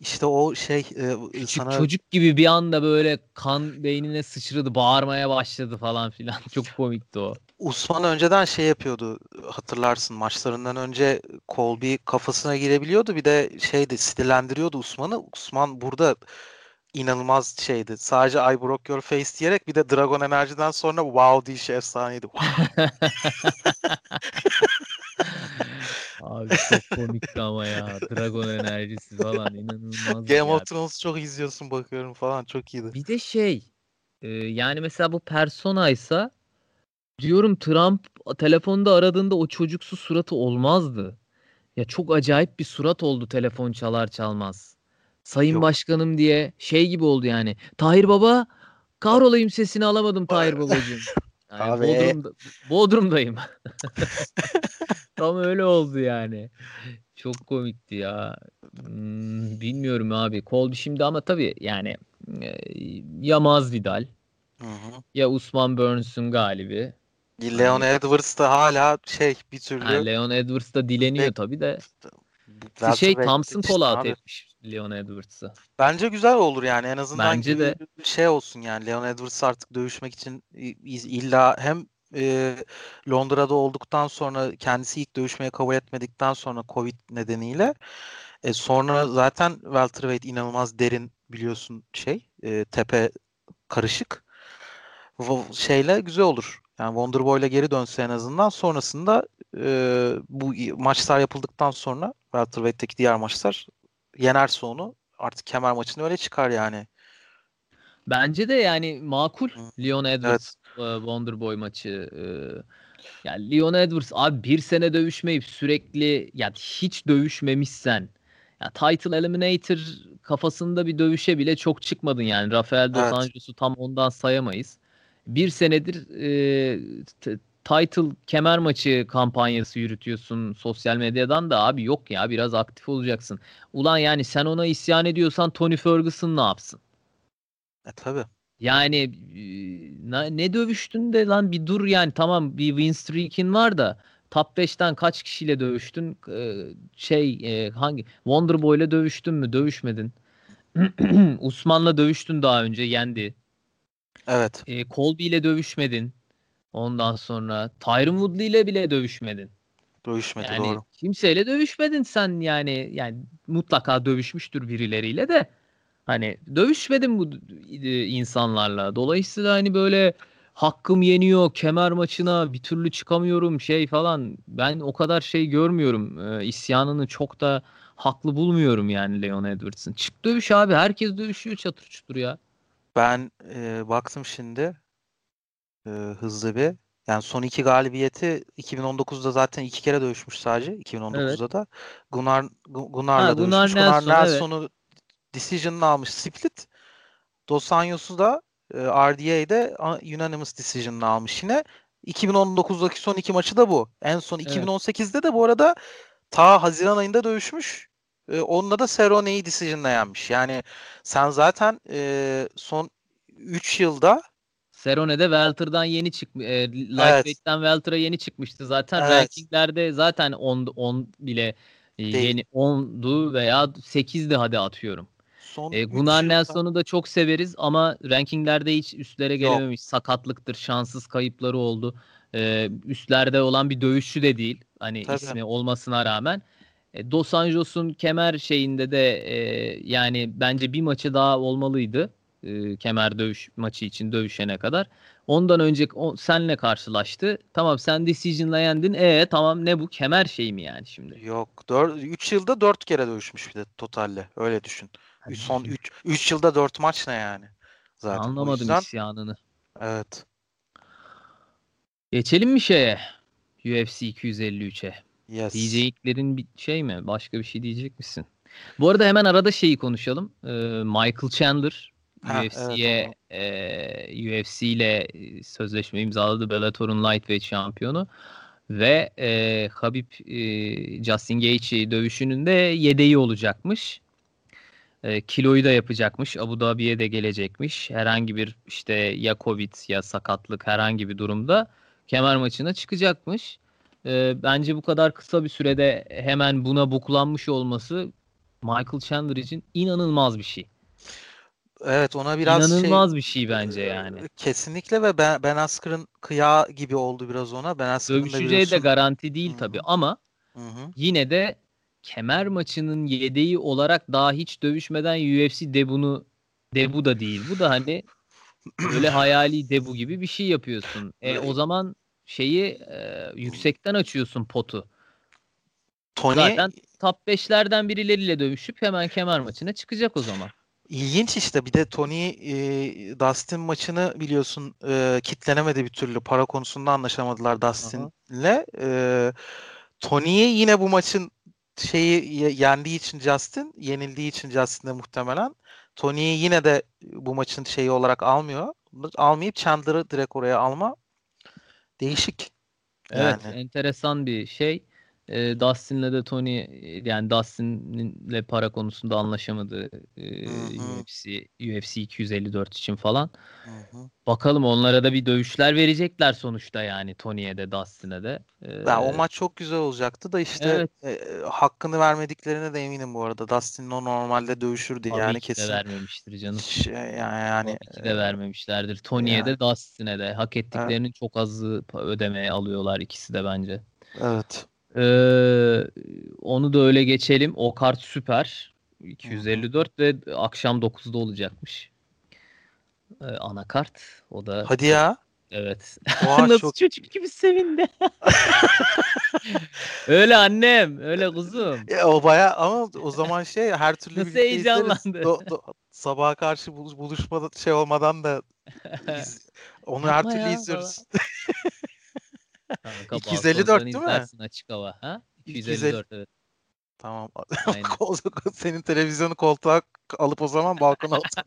İşte o şey e, Küçük sana... çocuk gibi bir anda böyle kan beynine sıçradı, bağırmaya başladı falan filan. Çok komikti o. Usman önceden şey yapıyordu hatırlarsın maçlarından önce Colby kafasına girebiliyordu bir de şeydi sinirlendiriyordu Usman'ı. Usman burada inanılmaz şeydi. Sadece I broke your face diyerek bir de Dragon Enerji'den sonra wow diye şey efsaneydi. Abi çok komikti ama ya. Dragon enerjisi falan inanılmaz. Game of Thrones çok izliyorsun bakıyorum falan çok iyiydi. Bir de şey e, yani mesela bu personaysa diyorum Trump telefonda aradığında o çocuksu suratı olmazdı. Ya çok acayip bir surat oldu telefon çalar çalmaz. Sayın Yok. Başkanım diye şey gibi oldu yani. Tahir Baba kahrolayım sesini alamadım Tahir Babacığım. Yani Abi. Bodrum'da, Bodrum'dayım. Tam öyle oldu yani. Çok komikti ya. Hmm, bilmiyorum abi. Kolbi şimdi ama tabii yani e, ya Masvidal hı hı. ya Usman Burns'un galibi. Leon Edwards da hala şey bir türlü. Ha, Leon Edwards da dileniyor Ve... tabii de. şey Thompson işte kola etmiş Leon Edwards'ı. Bence güzel olur yani en azından Bence de. şey olsun yani Leon Edwards artık dövüşmek için illa hem e, Londra'da olduktan sonra kendisi ilk dövüşmeye kabul etmedikten sonra Covid nedeniyle e, sonra zaten welterweight inanılmaz derin biliyorsun şey e, tepe karışık şeyle güzel olur. Yani Wonderboy'la geri dönse en azından sonrasında e, bu maçlar yapıldıktan sonra welterweight'teki diğer maçlar yenerse onu artık kemer maçını öyle çıkar yani. Bence de yani makul Leon Edwards evet. Wonderboy maçı. Yani Leon Edwards abi bir sene dövüşmeyip sürekli yani hiç dövüşmemişsen ya title eliminator kafasında bir dövüşe bile çok çıkmadın yani. Rafael Dos evet. Anjos'u tam ondan sayamayız. Bir senedir e, title kemer maçı kampanyası yürütüyorsun sosyal medyadan da abi yok ya biraz aktif olacaksın. Ulan yani sen ona isyan ediyorsan Tony Ferguson ne yapsın? E tabi. Yani ne, ne dövüştün de lan bir dur yani tamam bir win streak'in var da top 5'ten kaç kişiyle dövüştün? Şey hangi Wonderboy ile dövüştün mü? Dövüşmedin. Usman'la dövüştün daha önce yendi. Evet. E, Colby ile dövüşmedin. Ondan sonra Tyron Woodley ile bile dövüşmedin. Dövüşmedi yani, doğru. Kimseyle dövüşmedin sen yani yani mutlaka dövüşmüştür birileriyle de hani dövüşmedin bu e, insanlarla. Dolayısıyla hani böyle hakkım yeniyor kemer maçına bir türlü çıkamıyorum şey falan. Ben o kadar şey görmüyorum. E, isyanını çok da haklı bulmuyorum yani Leon Edwards'ın. Çık dövüş abi. Herkes dövüşüyor çatır çutur ya. Ben e, baktım şimdi e, hızlı bir. Yani son iki galibiyeti 2019'da zaten iki kere dövüşmüş sadece. 2019'da evet. da. Gunnar Gunnar'la ha, Gunnar dövüşmüş. Nelson, Gunnar Nelson'u evet. decision'ını almış split. Dos Anjos'u da e, RDA'de unanimous decision'ını almış yine. 2019'daki son iki maçı da bu. En son 2018'de evet. de bu arada ta Haziran ayında dövüşmüş. E, onunla da Cerrone'yi decision'la yenmiş. Yani sen zaten e, son 3 yılda Serone'de Welter'dan yeni çıkmış. E, Lightweight'ten evet. Welter'a yeni çıkmıştı. Zaten evet. rankinglerde zaten 10 10 bile e, yeni 10'du veya 8'di hadi atıyorum. Son e, Gunnar Nelson'u da çok severiz ama rankinglerde hiç üstlere gelememiş. Yok. Sakatlıktır, şanssız kayıpları oldu. e, üstlerde olan bir dövüşçü de değil. Hani Tabii. ismi olmasına rağmen. E, Dos Anjos'un kemer şeyinde de e, yani bence bir maçı daha olmalıydı. E, kemer dövüş maçı için dövüşene kadar. Ondan önce o, senle karşılaştı. Tamam sen decision'la yendin. E tamam ne bu kemer şey mi yani şimdi? Yok. 3 yılda 4 kere dövüşmüş bir de totalle. Öyle düşün. Hani son 3 3 yılda 4 maç ne yani? Zaten. Anlamadım yüzden... isyanını. Evet. Geçelim mi şeye? UFC 253'e. Yes. Diyeceklerin bir şey mi? Başka bir şey diyecek misin? Bu arada hemen arada şeyi konuşalım. Ee, Michael Chandler UFC'ye evet, e, UFC ile sözleşme imzaladı. Bellator'un lightweight şampiyonu ve e, Habib e, Justin Gaethje dövüşünün de yedeği olacakmış. E, kiloyu da yapacakmış. Abu Dhabi'ye de gelecekmiş. Herhangi bir işte ya Covid ya sakatlık herhangi bir durumda kemer maçına çıkacakmış. E, bence bu kadar kısa bir sürede hemen buna buklanmış olması Michael Chandler için inanılmaz bir şey. Evet ona biraz şey İnanılmaz şey, bir şey bence yani. Kesinlikle ve Ben, ben Asker'ın kıya gibi oldu biraz ona. Ben Asker'ın Dövüşeceği de, de garanti değil tabii ama Hı-hı. yine de kemer maçının yedeği olarak daha hiç dövüşmeden UFC debunu debu da değil. Bu da hani böyle hayali debu gibi bir şey yapıyorsun. E, o zaman şeyi e, yüksekten açıyorsun potu. Tony Zaten top 5'lerden birileriyle dövüşüp hemen kemer maçına çıkacak o zaman. İlginç işte bir de Tony e, Dustin maçını biliyorsun e, kitlenemedi bir türlü. Para konusunda anlaşamadılar Dustin'le. E, Tony'yi yine bu maçın şeyi yendiği için Justin, yenildiği için Justin de muhtemelen Tony'yi yine de bu maçın şeyi olarak almıyor. Almayıp Chandler'ı direkt oraya alma. Değişik. Evet, yani. enteresan bir şey. E, Dustin'le de Tony yani Dustin'le para konusunda anlaşamadı e, UFC UFC 254 için falan. Hı-hı. Bakalım onlara da bir dövüşler verecekler sonuçta yani Tony'ye de Dustin'e de. Ee, ya, o maç çok güzel olacaktı da işte evet. e, hakkını vermediklerine de eminim bu arada. Dustin o normalde dövüşürdü Tabii yani ki kesin. de vermemiştir canım. Şey, yani, yani Tabii ki de vermemişlerdir. Tony'ye yani. de Dustin'e de hak ettiklerinin evet. çok azı ödemeye alıyorlar ikisi de bence. Evet. Ee, onu da öyle geçelim. O kart süper. 254 ve akşam 9'da olacakmış. Ee, anakart. O da Hadi ya. Evet. Oha, Nasıl çok... çocuk gibi sevindi. öyle annem, öyle kuzum. Ya, o baya ama o zaman şey her türlü Nasıl heyecanlandı. Do, do, sabaha karşı buluş, buluşmada şey olmadan da biz onu her türlü ya, izliyoruz. 254 değil mi? Açık hava. Ha? 254 evet. Tamam. o zaman senin televizyonu koltuğa alıp o zaman balkona otur.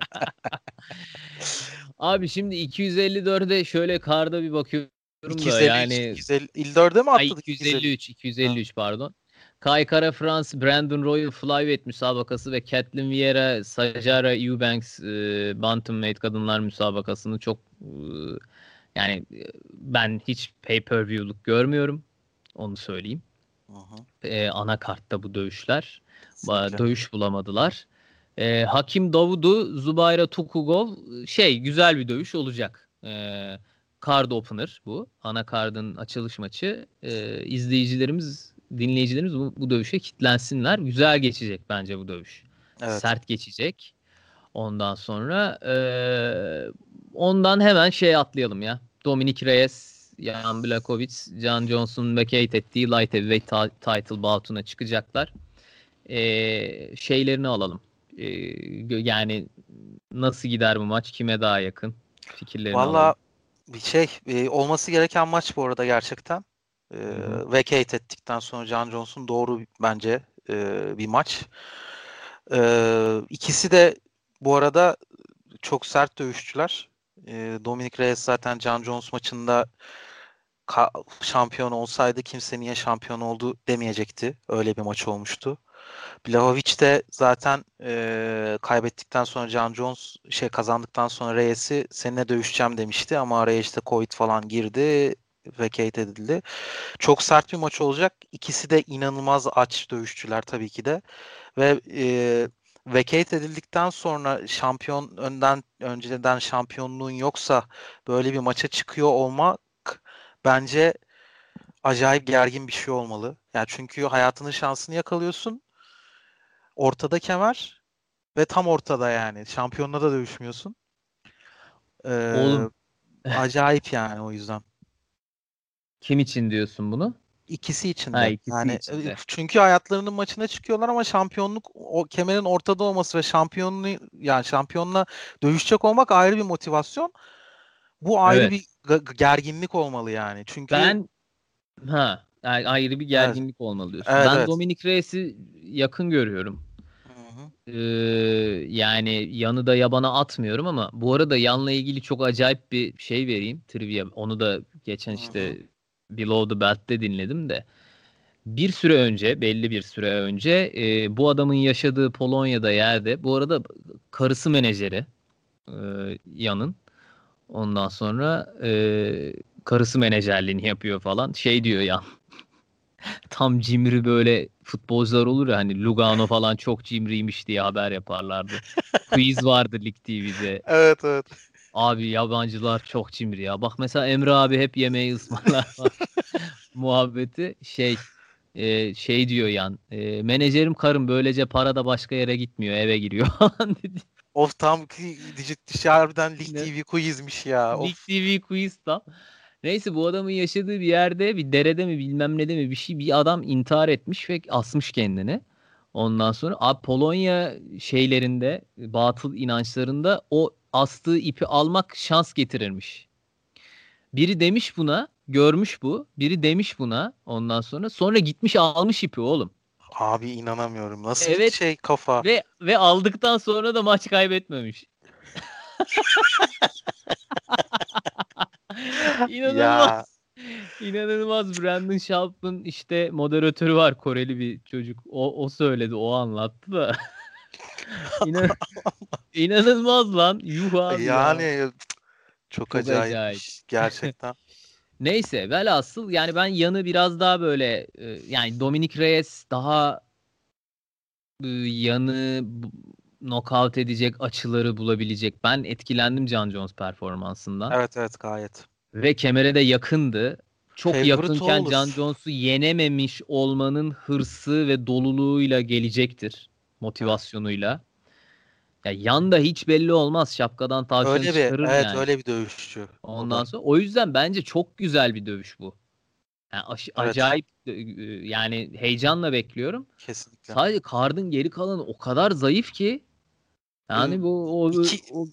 Abi şimdi 254'e şöyle karda bir bakıyorum 253, da yani 254'e mi atladık? Ay, 253 253 ha. pardon. Kai Kara France Brandon Royal Flyweight müsabakası ve Kathleen Vieira Sajara Eubanks e, Bantamweight kadınlar müsabakasını çok e, yani ben hiç pay-per-view'luk görmüyorum. Onu söyleyeyim. Ee, ana kartta bu dövüşler. Kesinlikle. Dövüş bulamadılar. Ee, Hakim Davudu, Zubayra Tukugov şey güzel bir dövüş olacak. Ee, card opener bu. Ana kardın açılış maçı. Ee, izleyicilerimiz, dinleyicilerimiz bu, bu dövüşe kitlensinler. Güzel geçecek bence bu dövüş. Evet. Sert geçecek. Ondan sonra e, ondan hemen şey atlayalım ya. Dominic Reyes Jan Blakovic, John Johnson vacate ettiği light heavyweight ta- title bout'una çıkacaklar. Ee, şeylerini alalım. Ee, yani nasıl gider bu maç? Kime daha yakın? Fikirlerini Valla alalım. bir şey e, olması gereken maç bu arada gerçekten. E, vacate ettikten sonra John Johnson doğru bence e, bir maç. E, ikisi de bu arada çok sert dövüşçüler. E, Dominic Reyes zaten John Jones maçında şampiyon olsaydı kimse niye şampiyon oldu demeyecekti. Öyle bir maç olmuştu. Blahovic de zaten e, kaybettikten sonra John Jones şey kazandıktan sonra Reyes'i seninle dövüşeceğim demişti ama araya işte Covid falan girdi vacate edildi. Çok sert bir maç olacak. İkisi de inanılmaz aç dövüşçüler tabii ki de. Ve e, vacate edildikten sonra şampiyon önden önceden şampiyonluğun yoksa böyle bir maça çıkıyor olmak bence acayip gergin bir şey olmalı. Yani çünkü hayatının şansını yakalıyorsun. Ortada kemer ve tam ortada yani. Şampiyonla da dövüşmüyorsun. Ee, Oğlum. acayip yani o yüzden. Kim için diyorsun bunu? İkisi için de. Ha, ikisi yani için de. çünkü hayatlarının maçına çıkıyorlar ama şampiyonluk o kemerin ortada olması ve şampiyonlu yani şampiyonla dövüşecek olmak ayrı bir motivasyon. Bu ayrı evet. bir gerginlik olmalı yani. Çünkü ben ha ayrı bir gerginlik evet. olmalı diyorsun. Evet, ben evet. Dominic Reyes'i yakın görüyorum. Ee, yani yanı da yabana atmıyorum ama bu arada yanla ilgili çok acayip bir şey vereyim. Trivia. Onu da geçen işte Hı-hı. Below the Belt'te dinledim de. Bir süre önce, belli bir süre önce e, bu adamın yaşadığı Polonya'da yerde, bu arada karısı menajeri e, Yan'ın. Ondan sonra e, karısı menajerliğini yapıyor falan. Şey diyor Yan. Tam cimri böyle futbolcular olur ya hani Lugano falan çok cimriymiş diye haber yaparlardı. Quiz vardı Lig TV'de. Evet evet. Abi yabancılar çok cimri ya. Bak mesela Emre abi hep yemeği ısmarlar muhabbeti şey e, şey diyor yan e, menajerim karım böylece para da başka yere gitmiyor eve giriyor falan dedi. Of tam ki dışarıdan Lig TV quizmiş ya. Lig TV quiz tam. Neyse bu adamın yaşadığı bir yerde bir derede mi bilmem ne de mi bir şey bir adam intihar etmiş ve asmış kendini. Ondan sonra abi Polonya şeylerinde batıl inançlarında o astığı ipi almak şans getirirmiş. Biri demiş buna, görmüş bu. Biri demiş buna ondan sonra. Sonra gitmiş almış ipi oğlum. Abi inanamıyorum. Nasıl evet, bir şey kafa. Ve ve aldıktan sonra da maç kaybetmemiş. İnanılmaz. Ya. İnanılmaz. Brandon Sharp'ın işte moderatörü var Koreli bir çocuk. O, o söyledi, o anlattı da. İnan İnanılmaz lan. Yuh abi Yani ya. çok, çok acayip. acayip. Gerçekten. Neyse velhasıl yani ben yanı biraz daha böyle e, yani Dominic Reyes daha e, yanı knockout edecek açıları bulabilecek. Ben etkilendim John Jones performansından. Evet evet gayet. Ve kemere de yakındı. Çok Favorite yakınken olur. John Jones'u yenememiş olmanın hırsı ve doluluğuyla gelecektir. Motivasyonuyla. Ya yan da hiç belli olmaz. Şapkadan tavşanı öyle bir, çıkarır evet, yani. öyle bir dövüşçü. Ondan sonra o yüzden bence çok güzel bir dövüş bu. Yani aş- evet. acayip yani heyecanla bekliyorum. Kesinlikle. Sadece kardın geri kalanı o kadar zayıf ki yani bu o, iki, o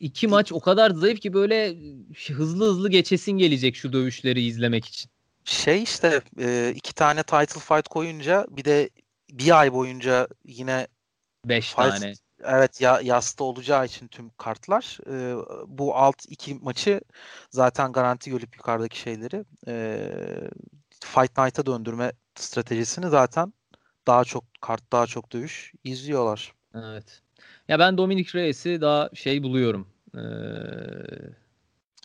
iki maç o kadar zayıf ki böyle hızlı hızlı geçesin gelecek şu dövüşleri izlemek için. Şey işte iki tane title fight koyunca bir de bir ay boyunca yine beş tane Evet ya yasta olacağı için tüm kartlar e, bu alt iki maçı zaten garanti görüp yukarıdaki şeyleri e, Fight Night'a döndürme stratejisini zaten daha çok kart daha çok dövüş izliyorlar. Evet. Ya ben Dominic Reyes'i daha şey buluyorum. Ee,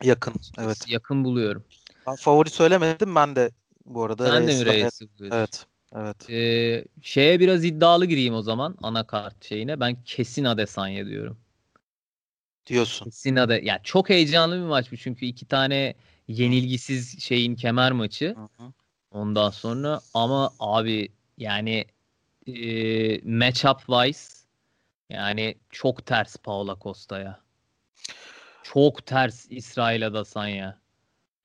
yakın evet. Yakın buluyorum. Ben favori söylemedim ben de bu arada. Sen de mi Reyes'i? Evet. Evet. Ee, şeye biraz iddialı gireyim o zaman anakart şeyine. Ben kesin Adesanya diyorum. Diyorsun. Kesin Ade. Yani çok heyecanlı bir maç bu çünkü iki tane yenilgisiz şeyin kemer maçı. Hı hı. Ondan sonra ama abi yani e, matchup wise yani çok ters Paula Costa'ya. Çok ters İsrail Adesanya.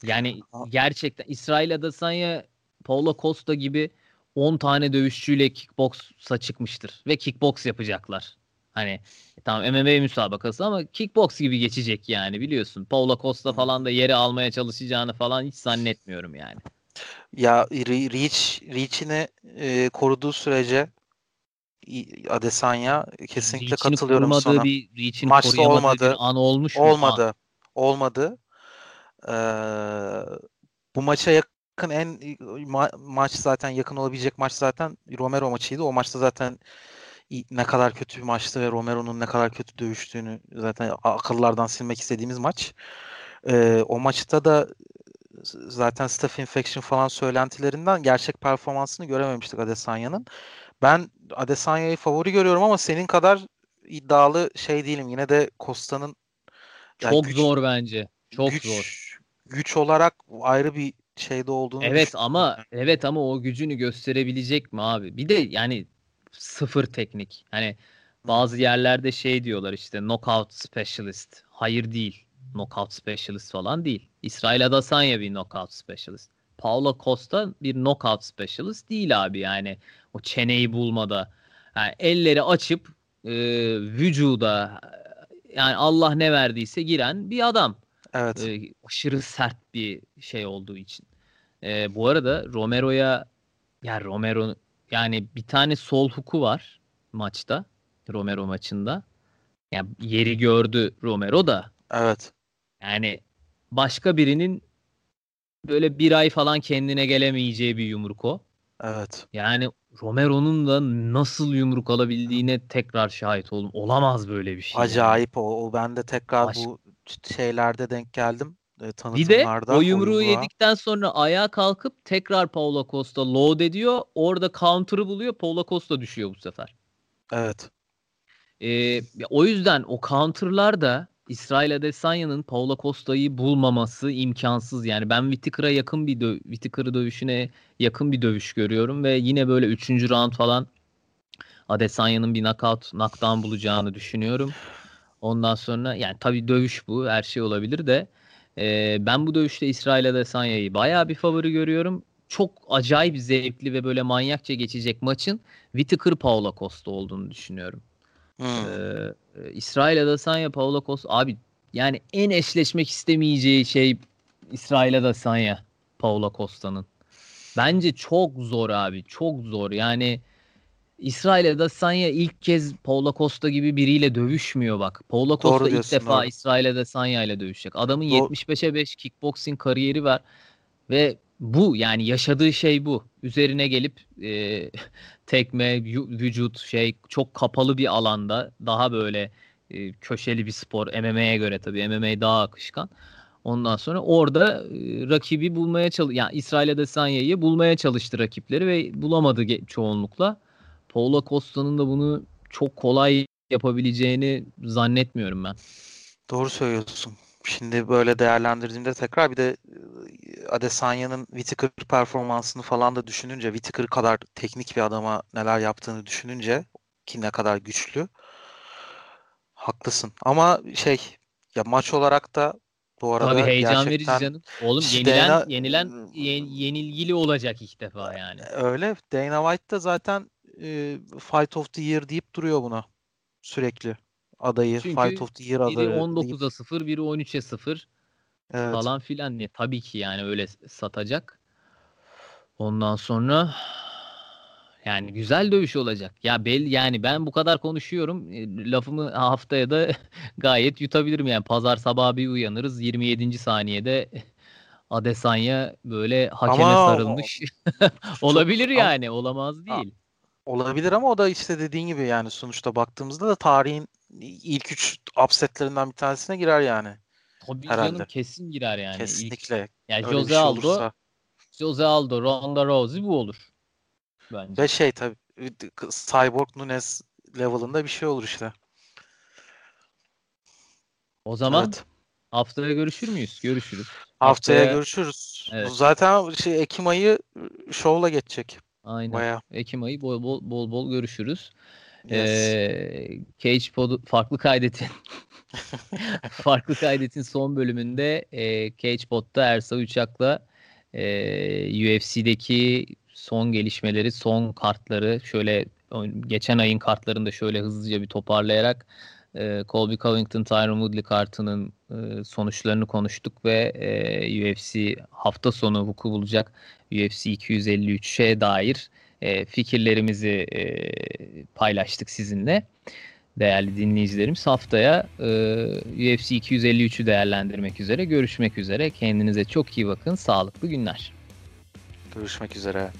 Yani gerçekten İsrail Adesanya Paula Costa gibi 10 tane dövüşçüyle kickboksa çıkmıştır ve kickbox yapacaklar. Hani e, tamam MMA müsabakası ama kickbox gibi geçecek yani biliyorsun. Paula Costa falan da yeri almaya çalışacağını falan hiç zannetmiyorum yani. Ya Reach Reach'ini e, koruduğu sürece Adesanya kesinlikle Reach'ini katılıyorum sana. Bir, Reach'ini Maçta olmadı. Bir an olmuş mu? Olmadı. Olmadı. Ee, bu maça yakın en ma- maç zaten yakın olabilecek maç zaten Romero maçıydı. O maçta zaten ne kadar kötü bir maçtı ve Romero'nun ne kadar kötü dövüştüğünü zaten akıllardan silmek istediğimiz maç. Ee, o maçta da zaten staph infection falan söylentilerinden gerçek performansını görememiştik Adesanya'nın. Ben Adesanya'yı favori görüyorum ama senin kadar iddialı şey değilim. Yine de Costa'nın yani çok güç, zor bence. Çok güç, zor güç olarak ayrı bir şeyde olduğunu Evet ama evet ama o gücünü gösterebilecek mi abi? Bir de yani sıfır teknik. Hani bazı yerlerde şey diyorlar işte knockout specialist. Hayır değil. Knockout specialist falan değil. İsrail Adesanya bir knockout specialist. Paulo Costa bir knockout specialist değil abi yani. O çeneyi bulmada. Yani elleri açıp e, vücuda yani Allah ne verdiyse giren bir adam. Evet. E, aşırı sert bir şey olduğu için. E, bu arada Romero'ya ya Romero yani bir tane sol huku var maçta. Romero maçında. Yani yeri gördü Romero da. Evet. Yani başka birinin böyle bir ay falan kendine gelemeyeceği bir yumruk o. Evet. Yani Romero'nun da nasıl yumruk alabildiğine tekrar şahit oldum. Olamaz böyle bir şey. Acayip yani. o. o. Ben de tekrar Baş... bu şeylerde denk geldim. E, bir de o yumruğu o yedikten sonra ayağa kalkıp tekrar Paulo Costa load ediyor. Orada counter'ı buluyor. Paulo Costa düşüyor bu sefer. Evet. Ee, o yüzden o counter'lar da İsrail Adesanya'nın Paulo Costa'yı bulmaması imkansız. Yani ben Whittaker'a yakın bir dö Whittaker'ı dövüşüne yakın bir dövüş görüyorum ve yine böyle 3. round falan Adesanya'nın bir knockout, knockdown bulacağını düşünüyorum. Ondan sonra yani tabii dövüş bu. Her şey olabilir de e, ben bu dövüşte İsrail Adesanya'yı bayağı bir favori görüyorum. Çok acayip zevkli ve böyle manyakça geçecek maçın Whittaker Paulo Costa olduğunu düşünüyorum. Hmm. Ee, İsrail Adesanya, Paulo Costa abi yani en eşleşmek istemeyeceği şey İsrail Adesanya, Paulo Costa'nın. Bence çok zor abi. Çok zor. Yani İsrail Adesanya ilk kez Paulo Costa gibi biriyle dövüşmüyor bak. Paulo Costa doğru ilk defa doğru. İsrail Adesanya ile dövüşecek. Adamın 75'e 5 kickboxing kariyeri var ve bu yani yaşadığı şey bu. Üzerine gelip e, tekme, vücut şey çok kapalı bir alanda daha böyle e, köşeli bir spor. MMA'ye göre tabii MMA daha akışkan. Ondan sonra orada e, rakibi bulmaya çalış yani İsrail Adesanya'yı bulmaya çalıştı rakipleri ve bulamadı çoğunlukla. Paulo Costa'nın da bunu çok kolay yapabileceğini zannetmiyorum ben. Doğru söylüyorsun. Şimdi böyle değerlendirdiğimde tekrar bir de Adesanya'nın Whittaker performansını falan da düşününce Whittaker kadar teknik bir adama neler yaptığını düşününce ki ne kadar güçlü haklısın. Ama şey ya maç olarak da bu arada Tabii heyecan verici canım. Oğlum yenilen Dana, yenilen yen, yenilgili olacak ilk defa yani. Öyle. Dana White da zaten e, Fight of the Year deyip duruyor buna sürekli adayı Çünkü Fight of the Year adayı. Biri 19'a 0, biri 13'e 0 evet. falan filan diye. Tabii ki yani öyle satacak. Ondan sonra yani güzel dövüş olacak. Ya bel yani ben bu kadar konuşuyorum. Lafımı haftaya da gayet yutabilirim yani. Pazar sabahı bir uyanırız 27. saniyede Adesanya böyle hakeme ama sarılmış. Olabilir yani. Ama, olamaz değil. Olabilir ama o da işte dediğin gibi yani sonuçta baktığımızda da tarihin ilk üç upsetlerinden bir tanesine girer yani. Tabii herhalde. canım kesin girer yani. Kesinlikle. İlk, yani Jose şey Aldo, olursa... Jose Aldo, Ronda Rousey bu olur. Bence. Ve şey tabii Cyborg Nunes level'ında bir şey olur işte. O zaman evet. haftaya görüşür müyüz? Görüşürüz. Haftaya, haftaya görüşürüz. Evet. Zaten şey Ekim ayı şovla geçecek. Aynen. Bayağı. Ekim ayı bol bol bol bol görüşürüz. Yes. Ee, Cage Pod'u farklı kaydetin farklı kaydetin son bölümünde e, Cage Pod'da Ersa Uçak'la e, UFC'deki son gelişmeleri, son kartları şöyle geçen ayın kartlarını da şöyle hızlıca bir toparlayarak e, Colby Covington, Tyron Woodley kartının e, sonuçlarını konuştuk ve e, UFC hafta sonu vuku bulacak UFC 253'e dair e, fikirlerimizi e, paylaştık sizinle. Değerli dinleyicilerimiz haftaya e, UFC 253'ü değerlendirmek üzere görüşmek üzere. Kendinize çok iyi bakın. Sağlıklı günler. Görüşmek üzere.